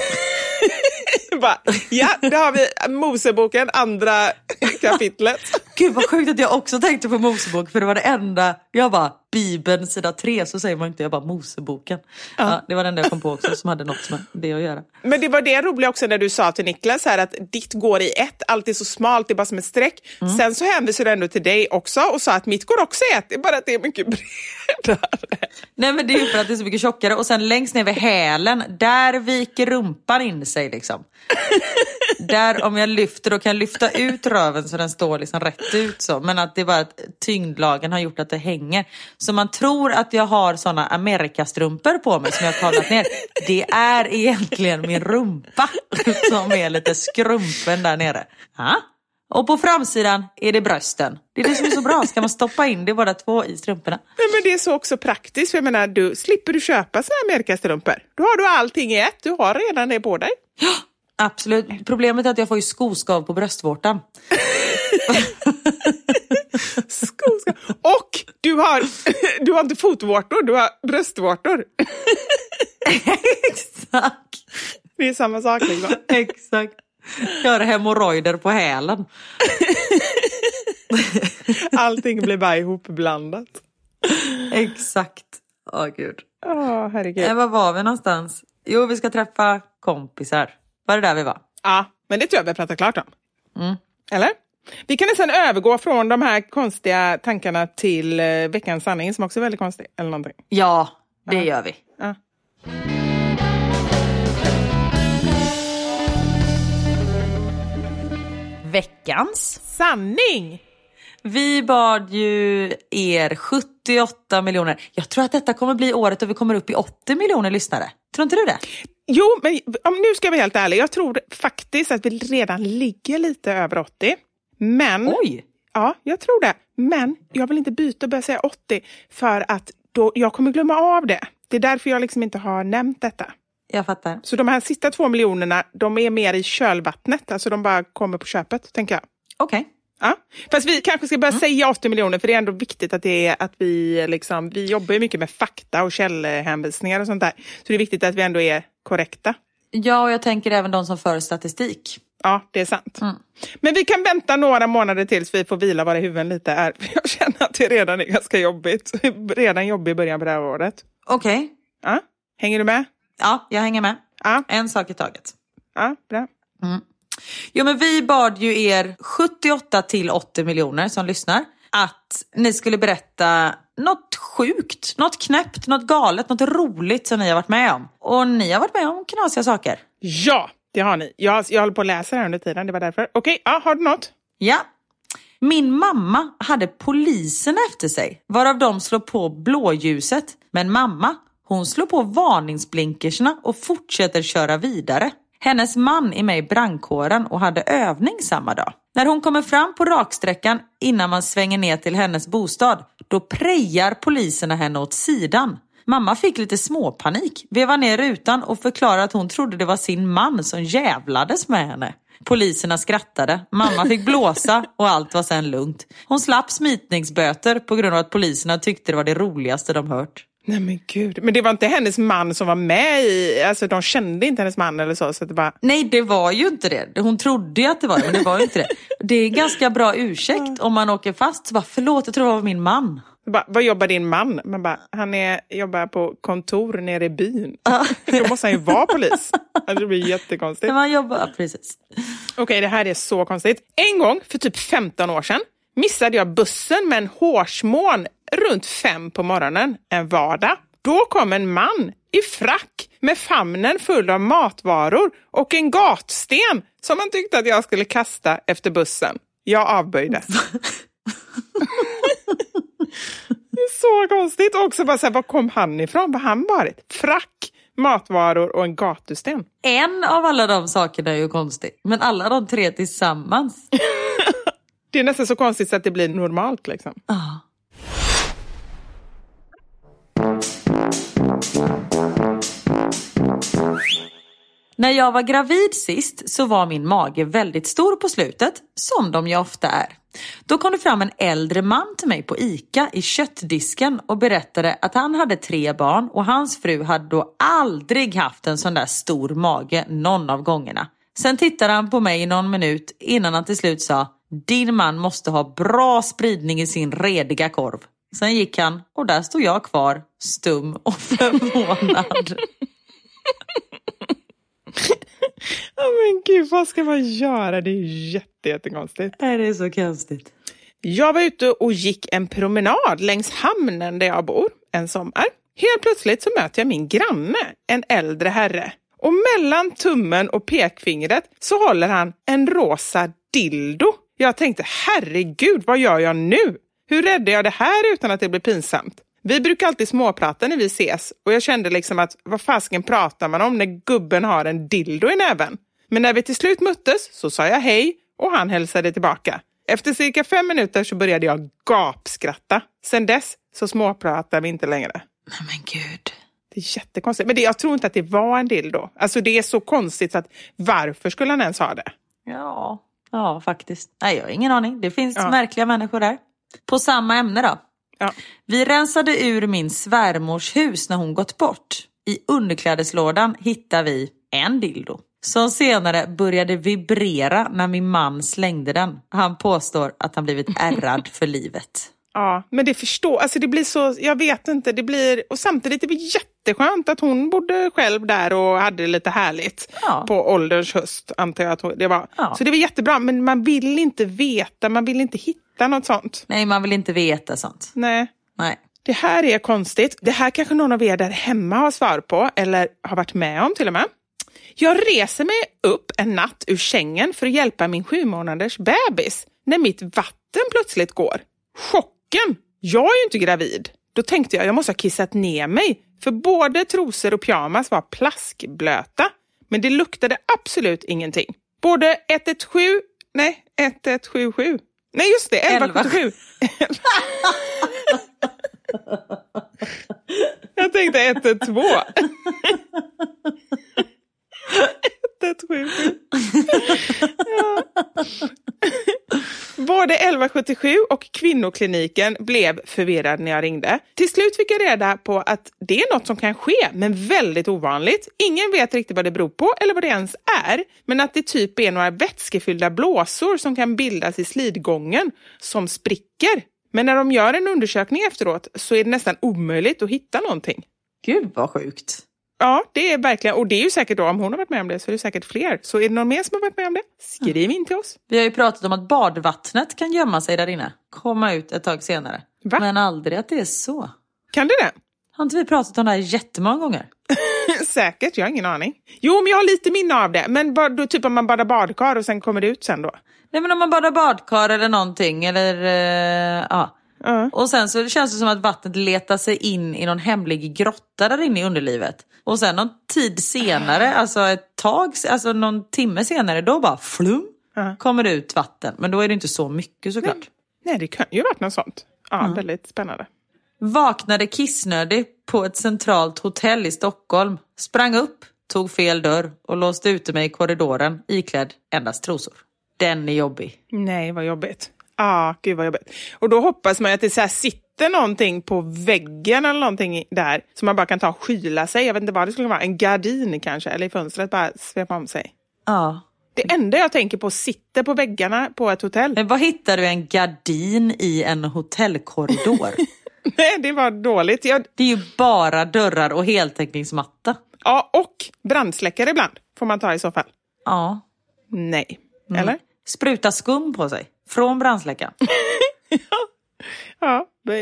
bara, ja, där har vi Moseboken, andra kapitlet. Gud vad sjukt att jag också tänkte på Mosebok för det var det enda, jag bara Bibeln sida tre så säger man inte, jag bara Moseboken. Ja. det var det enda jag kom på också som hade något med det att göra. Men det var det roliga också när du sa till Niklas här att ditt går i ett, allt är så smalt, det är bara som ett streck. Sen så hänvisade du ändå till dig också och sa att mitt går också i ett, det är bara att det är mycket bredare. Nej men det är ju för att det är så mycket tjockare och sen längst ner vid hälen, där viker rumpan in sig liksom. Där om jag lyfter då kan jag lyfta ut röven så den står liksom rätt ut så. Men att det är bara att tyngdlagen har gjort att det hänger. Så man tror att jag har såna amerikastrumpor på mig som jag har kavlat ner. Det är egentligen min rumpa som är lite skrumpen där nere. Ja. Och på framsidan är det brösten. Det är det som är så bra. Ska man stoppa in det båda två i strumporna? Nej, men det är så också praktiskt, för jag menar, du slipper du köpa såna här Amerikastrumpor. Då har du allting i ett, du har redan det på dig. Absolut. Problemet är att jag får ju skoskav på bröstvårtan. Skoska. Och du har, du har inte fotvårtor, du har bröstvårtor. Exakt. Det är samma sak liksom. Exakt. Jag har hemorrojder på hälen. Allting blir bara ihopblandat. Exakt. Åh gud. Åh, herregud. Eh, var var vi någonstans? Jo, vi ska träffa kompisar. Var det där vi var? Ja, men det tror jag vi har pratat klart om. Mm. Eller? Vi kan nästan övergå från de här konstiga tankarna till eh, veckans sanning som också är väldigt konstig. Eller någonting. Ja, det gör vi. Ja. Veckans. Sanning! Vi bad ju er 78 miljoner. Jag tror att detta kommer bli året då vi kommer upp i 80 miljoner lyssnare. Tror inte du det? Jo, men om nu ska jag vara helt ärlig. Jag tror faktiskt att vi redan ligger lite över 80. Men, Oj! ja, jag tror det. Men jag vill inte byta och börja säga 80 för att då, jag kommer glömma av det. Det är därför jag liksom inte har nämnt detta. Jag fattar. Så de här sista två miljonerna, de är mer i kölvattnet. Alltså de bara kommer på köpet, tänker jag. Okej. Ja. Fast vi kanske ska börja säga 80 miljoner för det är ändå viktigt att, det är, att vi, liksom, vi jobbar mycket med fakta och källhänvisningar och sånt där. Så det är viktigt att vi ändå är korrekta. Ja, och jag tänker även de som för statistik. Ja, det är sant. Men vi kan vänta några månader tills vi får vila våra huvuden lite. Här. Jag känner att det redan är ganska jobbigt. Redan jobbig i början på det här året. Okej. Ja. Hänger du med? Ja, jag hänger med. Ja, En sak i taget. ja bra. Jo men vi bad ju er 78 till 80 miljoner som lyssnar att ni skulle berätta något sjukt, något knäppt, något galet, något roligt som ni har varit med om. Och ni har varit med om knasiga saker. Ja, det har ni. Jag, jag håller på att läsa det här under tiden, det var därför. Okej, ja, har du något? Ja. Min mamma hade polisen efter sig, varav de slår på blåljuset. Men mamma, hon slår på varningsblinkersna och fortsätter köra vidare. Hennes man är med i brandkåren och hade övning samma dag. När hon kommer fram på raksträckan innan man svänger ner till hennes bostad, då prejar poliserna henne åt sidan. Mamma fick lite småpanik, vevade ner rutan och förklarade att hon trodde det var sin man som jävlades med henne. Poliserna skrattade, mamma fick blåsa och allt var sen lugnt. Hon slapp smitningsböter på grund av att poliserna tyckte det var det roligaste de hört. Nej men gud. Men det var inte hennes man som var med i... Alltså de kände inte hennes man eller så. så det bara... Nej, det var ju inte det. Hon trodde ju att det var det, men det var ju inte det. Det är ganska bra ursäkt om man åker fast. Så bara, förlåt, jag tror det var min man. Bara, vad jobbar din man? Man bara, han är, jobbar på kontor nere i byn. Då måste han ju vara polis. Alltså, det blir jättekonstigt. Jobbar, precis. Okej, det här är så konstigt. En gång för typ 15 år sedan missade jag bussen med en hårsmån runt fem på morgonen en vardag. Då kom en man i frack med famnen full av matvaror och en gatsten som han tyckte att jag skulle kasta efter bussen. Jag avböjde. det är så konstigt. Och också bara så här, var kom han ifrån? Var han varit? Frack matvaror och en gatusten. En av alla de sakerna är ju konstigt, men alla de tre tillsammans. Det är nästan så konstigt så att det blir normalt liksom. Ah. När jag var gravid sist så var min mage väldigt stor på slutet, som de ju ofta är. Då kom det fram en äldre man till mig på ICA i köttdisken och berättade att han hade tre barn och hans fru hade då aldrig haft en sån där stor mage någon av gångerna. Sen tittade han på mig i någon minut innan han till slut sa din man måste ha bra spridning i sin rediga korv. Sen gick han och där stod jag kvar, stum och förvånad. Ja men gud, vad ska man göra? Det är ju jätte, jättekonstigt. Det är så konstigt. Jag var ute och gick en promenad längs hamnen där jag bor en sommar. Helt plötsligt så möter jag min granne, en äldre herre. Och mellan tummen och pekfingret så håller han en rosa dildo. Jag tänkte, herregud, vad gör jag nu? Hur räddar jag det här utan att det blir pinsamt? Vi brukar alltid småprata när vi ses och jag kände liksom att vad fasken pratar man om när gubben har en dildo i näven? Men när vi till slut möttes så sa jag hej och han hälsade tillbaka. Efter cirka fem minuter så började jag gapskratta. Sen dess så småpratar vi inte längre. Men gud. Det är jättekonstigt. Men det, jag tror inte att det var en dildo. Alltså det är så konstigt att varför skulle han ens ha det? Ja, ja faktiskt. Nej, jag har ingen aning. Det finns Ja. märkliga människor där. På samma ämne då. Ja. Vi rensade ur min svärmors hus när hon gått bort. I underklädeslådan hittar vi en dildo. Som senare började vibrera när min man slängde den. Han påstår att han blivit ärrad för livet. Ja, men det förstår, alltså det blir så, jag vet inte, det blir, och samtidigt det blir jätteskönt att hon bodde själv där och hade det lite härligt Ja. på ålderns höst, antar jag att det var. Ja. Så det var jättebra, men man vill inte veta, man vill inte hitta något sånt. Nej, man vill inte veta sånt. Nej. Nej. Det här är konstigt. Det här kanske någon av er där hemma har svar på, eller har varit med om till och med. Jag reser mig upp en natt ur sängen för att hjälpa min sju månaders bebis när mitt vatten plötsligt går. Chocken! Jag är ju inte gravid. Då tänkte jag jag måste ha kissat ner mig, för både trosor och pyjamas var plaskblöta. Men det luktade absolut ingenting. Både 117, nej 1177, nej just det, 1177. Jag tänkte 112. 177. Ja. Både 1177 och kvinnokliniken blev förvirrad när jag ringde. Till slut fick jag reda på att det är något som kan ske, men väldigt ovanligt. Ingen vet riktigt vad det beror på eller vad det ens är, men att det typ är några vätskefyllda blåsor som kan bildas i slidgången som spricker. Men när de gör en undersökning efteråt så är det nästan omöjligt att hitta någonting. Gud vad sjukt. Ja, det är verkligen, och det är ju säkert då, om hon har varit med om det så är det säkert fler. Så är det någon mer som har varit med om det? Skriv in till oss. Vi har ju pratat om att badvattnet kan gömma sig där inne. Komma ut ett tag senare. Va? Men aldrig att det är så. Kan det det? Har inte vi pratat om det här jättemånga gånger? Säkert, jag har ingen aning. Jo, men jag har lite minne av det. Men då, typ om man badar badkar och sen kommer det ut sen då. Nej men om man badar badkar eller någonting eller eh, ja. Ja. Och sen så känns det som att vattnet letar sig in i någon hemlig grotta där inne i underlivet. Och sen någon tid senare, alltså ett tag, alltså någon timme senare, då bara flum Ja. kommer det ut vatten. Men då är det inte så mycket såklart. Nej, det kan ju varit något sånt. Ja, väldigt spännande. Vaknade kissnödig på ett centralt hotell i Stockholm. Sprang upp, tog fel dörr och låste ute mig i korridoren iklädd endast trosor. Den är jobbig. Nej, vad jobbigt. Ja, ah, gud vad jobbigt. Och då hoppas man att det så här sitter någonting på väggen eller någonting där som man bara kan ta och skyla sig. Jag vet inte vad det skulle vara. En gardin kanske, eller i fönstret bara svepa om sig. Ja. Det enda jag tänker på sitter på väggarna på ett hotell. Men vad hittar du en gardin i en hotellkorridor? Nej, det var dåligt. Jag, Det är ju bara dörrar och heltäckningsmatta. ja, och brandsläckare ibland får man ta i så fall. Ja. Nej. Eller? Spruta skum på sig. Från brandsläckaren. Ja,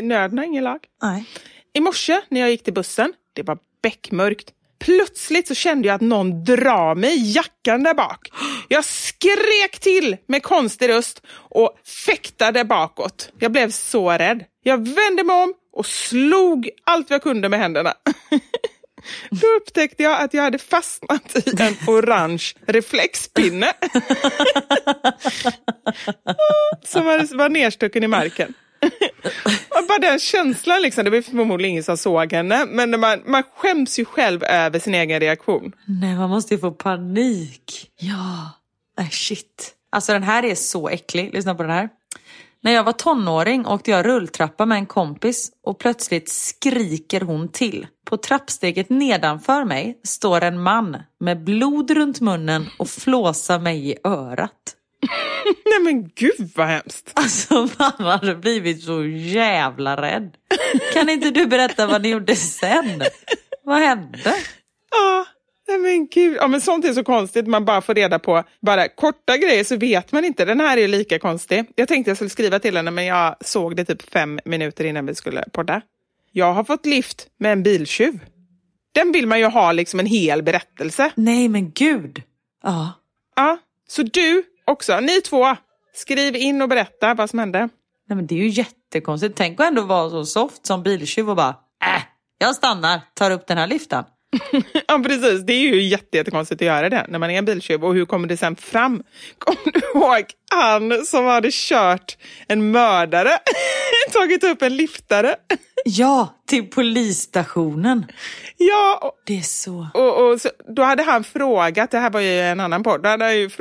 nöden har ingen lag. Nej. I morse när jag gick till bussen, det var beckmörkt. Plötsligt så kände jag att någon drar mig i jackan där bak. Jag skrek till med konstig röst och fäktade bakåt. Jag blev så rädd. Jag vände mig om och slog allt jag kunde med händerna. Då upptäckte jag att jag hade fastnat i en orange reflexpinne. Som var nerstucken i marken. Och bara den känslan, liksom, det var förmodligen ingen som såg henne, men man, man skäms ju själv över sin egen reaktion. Nej, man måste ju få panik. Ja, äh, shit. Alltså den här är så äcklig, lyssna på den här. När jag var tonåring åkte jag rulltrappa med en kompis och plötsligt skriker hon till. På trappsteget nedanför mig står en man med blod runt munnen och flåsar mig i örat. Nej men gud vad hemskt. Alltså man hade blivit så jävla rädd. Kan inte du berätta vad ni gjorde sen? Vad hände? Ja, nej men gud. Ja, men sånt är så konstigt. Man bara får reda på bara korta grejer så vet man inte. Den här är lika konstig. Jag tänkte jag skulle skriva till henne men jag såg det typ fem minuter innan vi skulle podda. Jag har fått lift med en biltjuv. Den vill man ju ha liksom en hel berättelse. Nej men gud. Ja. Ja, så du också, ni två, skriv in och berätta vad som hände. Nej men det är ju jättekonstigt. Tänk att ändå vara så soft som biltjuv och bara äh, jag stannar, tar upp den här liften. ja precis, det är ju jättekonstigt att göra det när man är en biltjuv. Och hur kommer det sen fram? Kommer du ihåg han som hade kört en mördare? Tagit upp en liftare? ja, till polisstationen. Ja. Och, det är så. Och, och så, då hade han frågat, det här var ju en annan podd,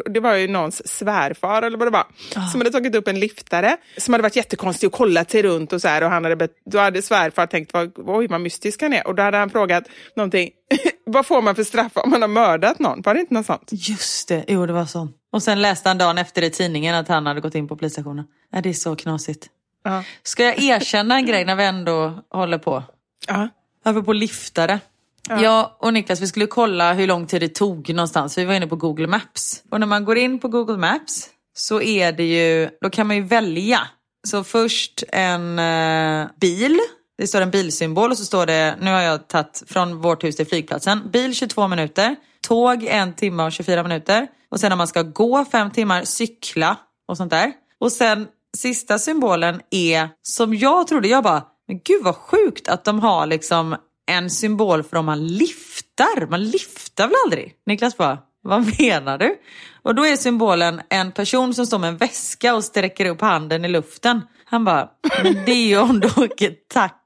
det var ju någons svärfar eller vad det var, oh. som hade tagit upp en liftare som hade varit jättekonstig och kollat sig runt och så här och han hade, då hade svärfar tänkt, oj vad mystisk han är och då hade han frågat någonting, vad får man för straff om man har mördat någon? Var det inte något sånt? Just det, jo det var så. Och sen läste han dagen efter i tidningen att han hade gått in på polisstationen. Ja, det är så knasigt. Ja. Ska jag erkänna en grej när vi ändå håller på? Ja. Apropå liftare. Ja. Jag och Niklas vi skulle kolla hur lång tid det tog någonstans. Vi var inne på Google Maps. Och när man går in på Google Maps så är det ju, då kan man ju välja. Så först en eh, bil. Det står en bilsymbol och så står det, nu har jag tagit från vårt hus till flygplatsen. Bil 22 minuter, tåg en timme och 24 minuter. Och sen om man ska gå fem timmar, cykla och sånt där. Och sen sista symbolen är, som jag trodde, jag bara, men gud vad sjukt att de har liksom en symbol för om man liftar. Man liftar väl aldrig? Niklas bara, vad menar du? Och då är symbolen en person som står med en väska och sträcker upp handen i luften. Han bara, men det är ju om du åker taxi.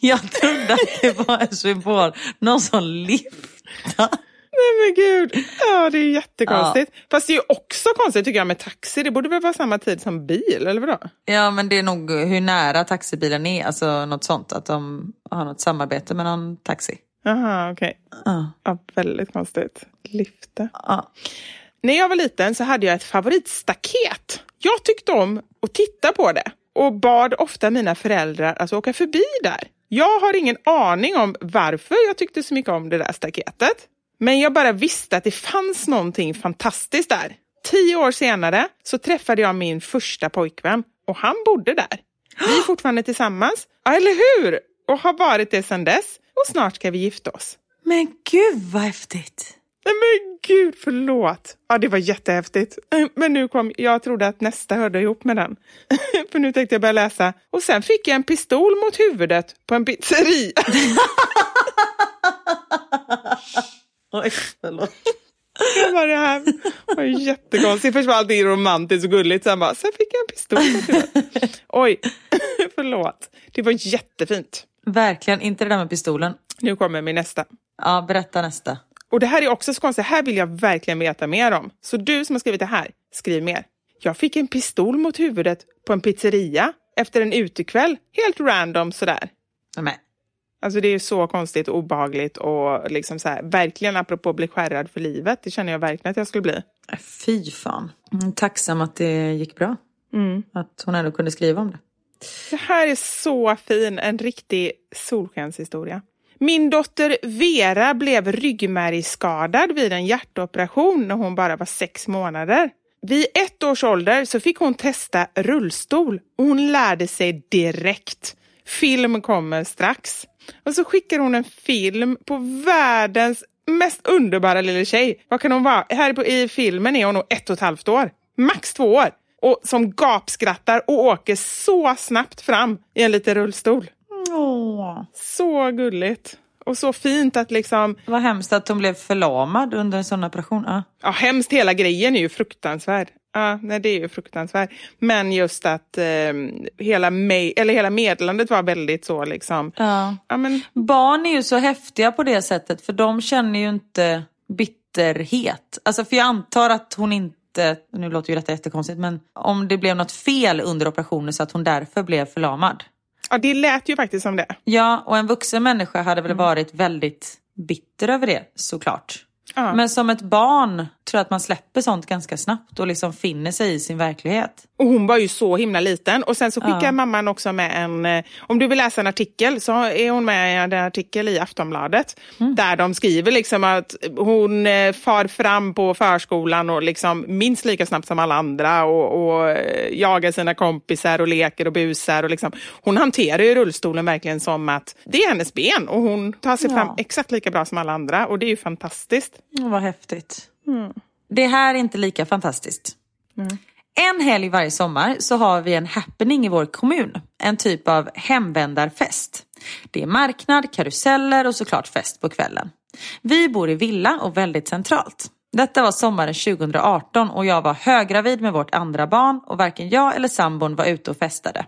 Jag trodde att det var en symbol, någon som liftar. Nej men gud, ja det är jättekonstigt. Ja. Fast det är ju också konstigt tycker jag med taxi, det borde väl vara samma tid som bil eller vadå? Ja men det är nog hur nära taxibilen är, alltså något sånt, att de har något samarbete med någon taxi. Jaha okej. Okay. Ja. ja. väldigt konstigt. Lifta. Ja. När jag var liten så hade jag ett favoritstaket. Jag tyckte om att titta på det och bad ofta mina föräldrar att åka förbi där. Jag har ingen aning om varför jag tyckte så mycket om det där staketet. Men jag bara visste att det fanns någonting fantastiskt där. Tio år senare så träffade jag min första pojkvän och han bodde där. Vi är fortfarande tillsammans, ja, eller hur? Och har varit det sedan dess och snart ska vi gifta oss. Men gud vad häftigt! Nej men gud, förlåt. Ja, det var jättehäftigt. Men nu kom, jag trodde att nästa hörde ihop med den. För nu tänkte jag börja läsa. Och sen fick jag en pistol mot huvudet på en pizzeria. Oj, förlåt. Jag bara, det här var jättekonstigt. Först var allting romantiskt och gulligt, sen bara, sen fick jag en pistol. Oj, förlåt. Det var jättefint. Verkligen, inte det där med pistolen. Nu kommer min nästa. Ja, berätta nästa. Och det här är också så konstigt, här vill jag verkligen veta mer om. Så du som har skrivit det här, skriv mer. Jag fick en pistol mot huvudet på en pizzeria efter en utekväll, helt random sådär. Nej, Alltså det är så konstigt och obehagligt och liksom så här, verkligen apropå bli skärrad för livet. Det känner jag verkligen att jag skulle bli. Fy fan. Mm, tacksam att det gick bra. Mm. Att hon ändå kunde skriva om det. Det här är så fin, en riktig solskenshistoria. Min dotter Vera blev ryggmärgsskadad vid en hjärtoperation när hon bara var sex månader. Vid ett års ålder så fick hon testa rullstol och hon lärde sig direkt. Film kommer strax. Och så skickar hon en film på världens mest underbara lilla tjej. Vad kan hon vara? Här på, i filmen är hon nog ett och ett halvt år. Max två år. Och som gapskrattar och åker så snabbt fram i en liten rullstol. Åh. Så gulligt. och så fint att liksom... Vad hemskt att hon blev förlamad under en sån operation. Ja. Ja, hemskt. Hela grejen är ju fruktansvärd. Ja, nej, det är ju fruktansvärt. Men just att eh, hela, me- eller hela meddelandet var väldigt så liksom... Ja. Ja, men, Barn är ju så häftiga på det sättet för de känner ju inte bitterhet. Alltså för jag antar att hon inte, nu låter ju detta jättekonstigt, men om det blev något fel under operationen så att hon därför blev förlamad. Ja, det lät ju faktiskt som det. Ja, och en vuxen människa hade väl varit väldigt bitter över det såklart. Ja. Men som ett barn tror jag att man släpper sånt ganska snabbt och liksom finner sig i sin verklighet. Och hon var ju så himla liten. Och sen så skickar Ja. mamman också med en... eh, Om du vill läsa en artikel så är hon med i en artikel i Aftonbladet. Mm. Där de skriver liksom att hon eh, far fram på förskolan och liksom minst lika snabbt som alla andra och, och eh, jagar sina kompisar och leker och busar. Och liksom. Hon hanterar ju rullstolen verkligen som att det är hennes ben och hon tar sig Ja. fram exakt lika bra som alla andra. Och det är ju fantastiskt. Mm, vad häftigt. Det här är inte lika fantastiskt. En helg varje sommar så har vi en happening i vår kommun. En typ av hemvändarfest. Det är marknad, karuseller och såklart fest på kvällen. Vi bor i villa och väldigt centralt. Detta var sommaren 2018 och jag var höggravid med vårt andra barn och varken jag eller sambon var ute och festade.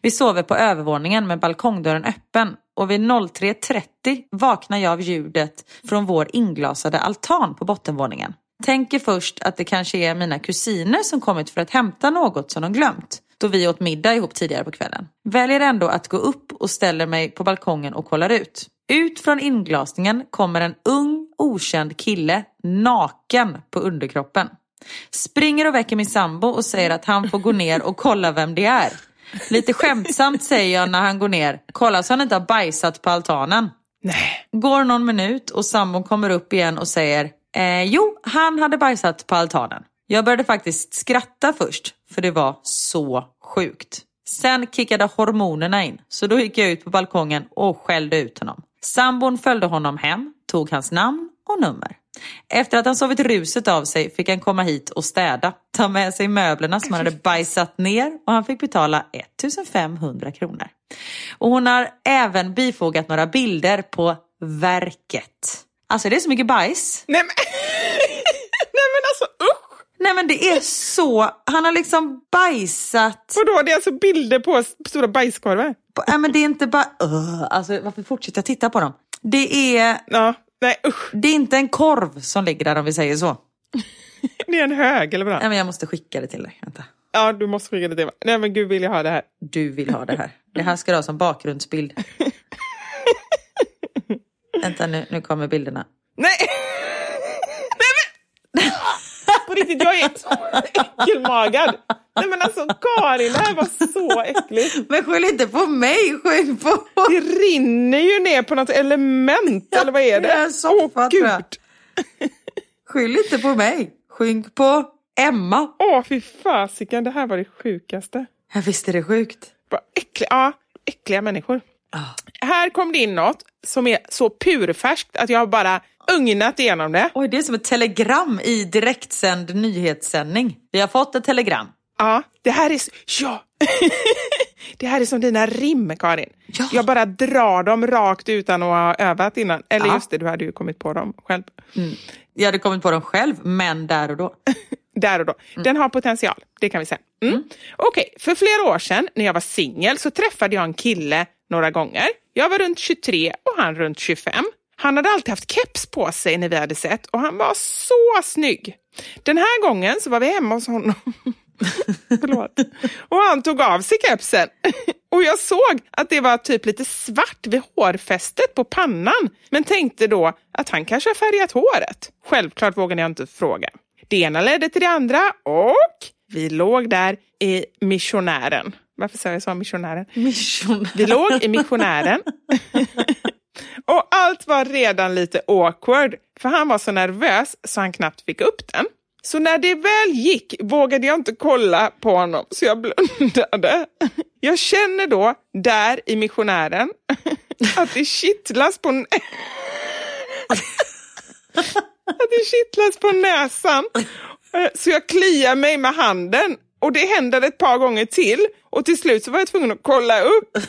Vi sover på övervåningen med balkongdörren öppen och vid 03.30 vaknar jag av ljudet från vår inglasade altan på bottenvåningen. Tänker först att det kanske är mina kusiner som kommit för att hämta något som de glömt då vi åt middag ihop tidigare på kvällen. Väljer ändå att gå upp och ställer mig på balkongen och kollar ut. Ut från inglasningen kommer en ung okänd kille naken på underkroppen. Springer och väcker min sambo och säger att han får gå ner och kolla vem det är. Lite skämtsamt säger jag när han går ner, kolla så han inte har bajsat på altanen. Nej. Går någon minut och sambon kommer upp igen och säger eh, Jo, han hade bajsat på altanen. Jag började faktiskt skratta först, för det var så sjukt. Sen kickade hormonerna in, så då gick jag ut på balkongen och skällde ut honom. Sambon följde honom hem, tog hans namn och nummer. Efter att han sovit ruset av sig fick han komma hit och städa, ta med sig möblerna som han hade bajsat ner och han fick betala 1500 kronor. Och hon har även bifogat några bilder på verket. Alltså det är så mycket bajs. Nej men, Nej, men alltså usch! Nej men det är så, han har liksom bajsat. Vadå, det är alltså bilder på stora bajskorvar? På, nej men det är inte bara, uh, alltså varför fortsätter jag titta på dem? Det är, Ja, nej usch. det är inte en korv som ligger där om vi säger så. Det är en hög eller vadå? Nej men jag måste skicka det till dig, vänta. Ja, du måste skicka det till mig. Nej men gud vill jag ha det här. Du vill ha det här. Det här ska du ha som bakgrundsbild. Vänta nu, nu kommer bilderna. Nej! Nej men! På riktigt, jag är äckelmagad. Nej men alltså Karin, det här var så äckligt. Men skyll inte på mig, skyll på... Det rinner ju ner på något element, eller vad är det? det är en soffa, Åh gud. Skyll inte på mig, skyll på Emma. Åh fy fasiken, det här var det sjukaste. Jag visste det sjukt. Äckliga, ja, äckliga människor. Här kom det in något som är så purfärskt att jag har bara ugnat igenom det. Oj, det är som ett telegram i direktsänd nyhetssändning. Vi har fått ett telegram. Ja, det här är... Ja! det här är som dina rim, Karin. Ja. Jag bara drar dem rakt utan att ha övat innan. Eller Ja. just det, du hade ju kommit på dem själv. Jag hade kommit på dem själv, men där och då. Där och då. Den har potential, det kan vi säga. Mm. Okej, för flera år sedan när jag var singel så träffade jag en kille några gånger. Jag var runt 23 och han runt 25. Han hade alltid haft keps på sig när vi hade sett och han var så snygg. Den här gången så var vi hemma hos honom. Förlåt. Och han tog av sig kepsen. Och jag såg att det var typ lite svart vid hårfästet på pannan. Men tänkte då att han kanske har färgat håret. Självklart vågade jag inte fråga. Det ena ledde till det andra och vi låg där i missionären. Varför sa jag så missionären? Mission. Vi låg i missionären. och allt var redan lite awkward, för han var så nervös så han knappt fick upp den. Så när det väl gick vågade jag inte kolla på honom, så jag blundade. Jag känner då, där i missionären, att det kittlas på... det kittlas på näsan. Eh, så jag kliar mig med handen och det händer ett par gånger till och till slut så var jag tvungen att kolla upp.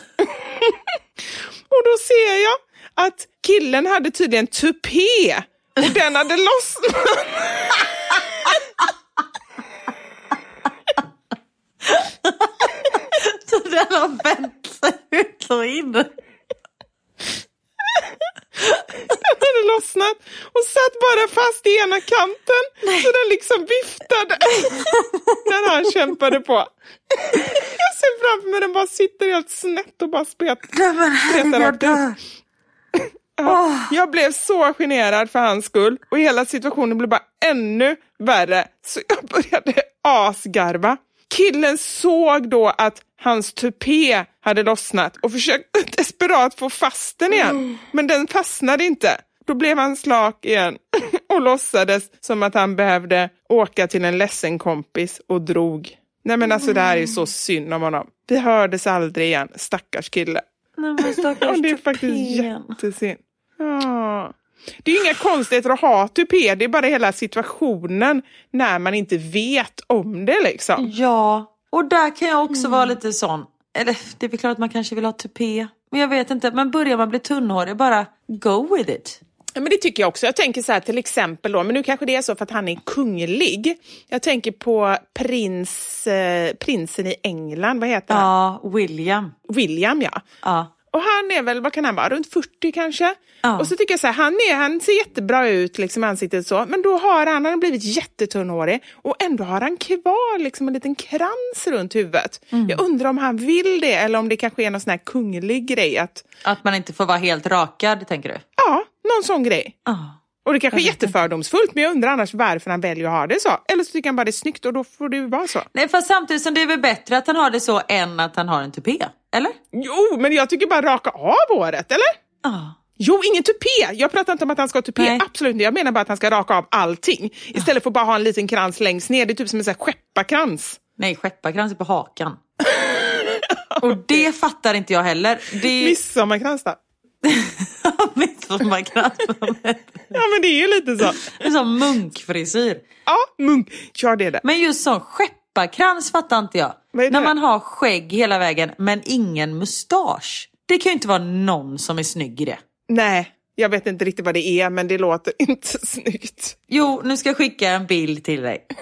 Och då ser jag att killen hade tydligen tupé och den hade lossnat. Så den har vänt sig ut och in. Den hade lossnat och satt bara fast i ena kanten. Så den liksom viftade när han kämpade på. Jag ser framför mig den bara sitter helt snett och bara spet, spretar rakt. Ja, Jag blev så generad för hans skull och hela situationen blev bara ännu värre så jag började asgarva. Killen såg då att hans tupé hade lossnat och försökte desperat få fast den igen, men den fastnade inte. Då blev han slak igen och låtsades som att han behövde åka till en ledsen kompis och drog. Nej men alltså det här är ju så synd om honom. Vi hördes aldrig igen, stackars kille. Nej, men stackars Ja, det är faktiskt jättesynd. Ja. Det är inga konstigheter att ha tupé, det är bara hela situationen när man inte vet om det liksom. Ja, och där kan jag också vara lite sån. Eller det är väl klart att man kanske vill ha tupé. Men jag vet inte, men börjar man bli tunnhårig, bara go with it. Ja, men det tycker jag också. Jag tänker så här till exempel då, men nu kanske det är så för att han är kunglig. Jag tänker på prins, eh, prinsen i England, vad heter han? Ja, William. William ja. Ja. Och han är väl, vad kan han vara, runt 40 kanske? Ja. Och så tycker jag så här, han, är, han ser jättebra ut liksom ansiktet så, men då har han, han har blivit jättetunnhårig och ändå har han kvar liksom en liten krans runt huvudet. Mm. Jag undrar om han vill det eller om det kanske är någon sån här kunglig grej att, Att man inte får vara helt rakad, tänker du? ja, någon sån grej. Ja. Och det kanske är jättefördomsfullt, men jag undrar annars varför han väljer att ha det så. Eller så tycker han bara det är snyggt och då får det vara så. Nej, fast samtidigt som det är väl bättre att han har det så än att han har en tupé, eller? Jo, men jag tycker bara raka av håret, eller? Ja. Jo, ingen tupé! Jag pratar inte om att han ska ha tupé, Nej. absolut inte. Jag menar bara att han ska raka av allting. Istället för att bara ha en liten krans längst ner. Det är typ som en sån här skepparkrans. Nej, skepparkrans är på hakan. Och det fattar inte jag heller. Det Midsommarkrans då? Ja, men det är ju lite så. En sån munkfrisyr. Ja, munk. Ja, det är det. Men just sån skepparkrans fattar inte jag. När man har skägg hela vägen men ingen mustasch. Det kan ju inte vara någon som är snygg i det. Nej, jag vet inte riktigt vad det är, men det låter inte snyggt. Jo, nu ska jag skicka en bild till dig.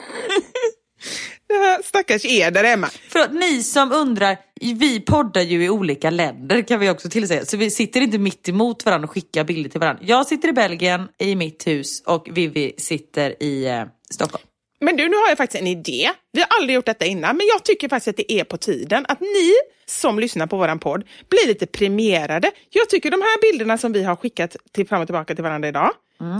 Det här stackars Eder, Emma. Förlåt, ni som undrar, vi poddar ju i olika länder kan vi också tillsäga. Så vi sitter inte mitt emot varandra och skickar bilder till varandra. Jag sitter i Belgien i mitt hus och Vivi sitter i eh, Stockholm. Men du, nu har jag faktiskt en idé. Vi har aldrig gjort detta innan, men jag tycker faktiskt att det är på tiden att ni som lyssnar på våran podd blir lite premierade. Jag tycker de här bilderna som vi har skickat till fram och tillbaka till varandra idag,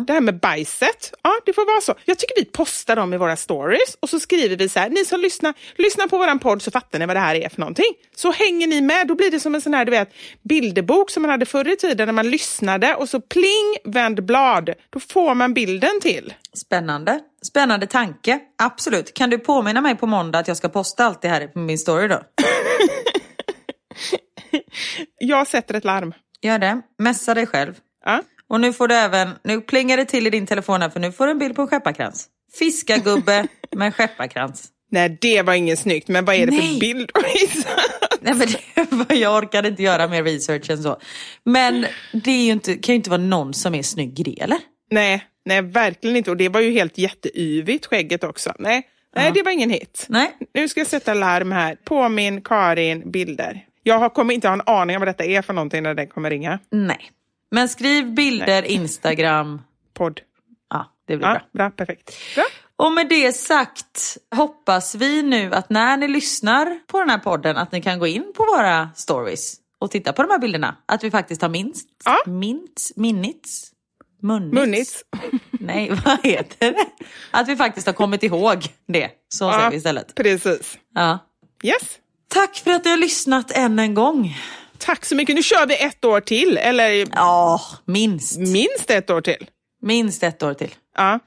det här med bajset, ja det får vara så. Jag tycker vi postar dem i våra stories och så skriver vi så här, ni som lyssnar, lyssnar på våran podd så fattar ni vad det här är för någonting. Så hänger ni med, då blir det som en sån här du vet, bilderbok som man hade förr i tiden när man lyssnade och så pling, vänd blad, då får man bilden till. Spännande. Spännande tanke. Absolut. Kan du påminna mig på måndag att jag ska posta allt det här på min story då? Jag sätter ett larm. Gör det. Messa dig själv. Ja. Och nu får du även, nu plingar det till i din telefon här för nu får du en bild på en skepparkrans. Fiskargubbe med en skepparkrans. Nej, det var ingen snyggt, men vad är det Nej. för bild? Nej men det, var- jag orkade inte göra mer research än så. Men det är ju inte, kan ju inte vara någon som är snygg i det eller? Nej, nej, verkligen inte. Och det var ju helt jätteyvigt, skägget också. Nej, nej det var ingen hit. Nej. Nu ska jag sätta larm här. Påminn Karin bilder. Jag har, kommer inte ha en aning om vad detta är för någonting när den kommer ringa. Nej. Men skriv bilder, Instagram. Podd. Ja, det blir Ja, bra. bra, perfekt. Bra. Och med det sagt hoppas vi nu att när ni lyssnar på den här podden att ni kan gå in på våra stories och titta på de här bilderna. Att vi faktiskt har minst, Ja. minst, minnits, munnits. Munnits. Nej, vad heter det? Att vi faktiskt har kommit ihåg det. Så säger vi istället. Precis. Ja. Yes. Tack för att ni har lyssnat än en gång. Tack så mycket. Nu kör vi ett år till, eller Ja, minst. minst ett år till. Minst ett år till. Ja.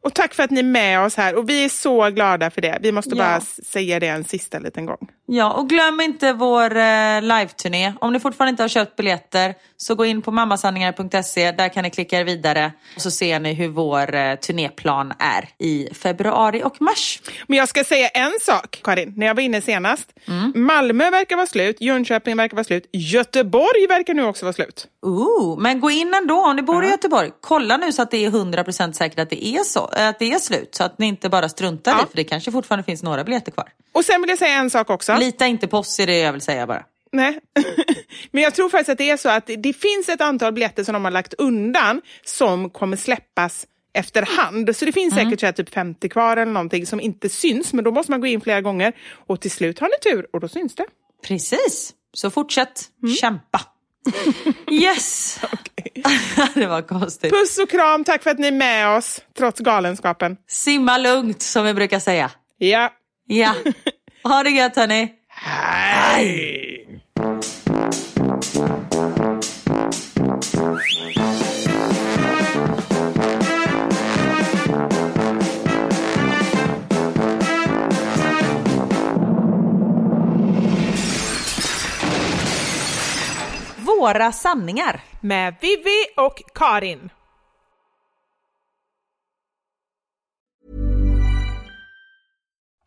Och tack för att ni är med oss här. Och vi är så glada för det. Vi måste Ja. bara säga det en sista liten gång. Ja, och glöm inte vår eh, live-turné. Om ni fortfarande inte har köpt biljetter så gå in på mammasanningar.se. Där kan ni klicka er vidare och så ser ni hur vår eh, turnéplan är i februari och mars. Men jag ska säga en sak, Karin, när jag var inne senast. Malmö verkar vara slut, Jönköping verkar vara slut, Göteborg verkar nu också vara slut. Ooh, men gå in ändå om ni bor i Göteborg. Kolla nu så att det är 100% säkert att det är, så, att det är slut. Så att ni inte bara struntar Ja. i för det kanske fortfarande finns några biljetter kvar. Och sen vill jag säga en sak också. Lita inte på oss är det jag vill säga bara. Nej. Men jag tror faktiskt att det är så att det finns ett antal biljetter som de har lagt undan som kommer släppas efterhand. Så det finns säkert så här, typ 50 kvar eller någonting som inte syns, men då måste man gå in flera gånger och till slut har ni tur och då syns det. Precis, så fortsätt kämpa. Yes! det var konstigt. Puss och kram, tack för att ni är med oss trots galenskapen. Simma lugnt som vi brukar säga. Ja, Ja, ha det gött hörni. hej! Våra sanningar. Med Vivi och Karin.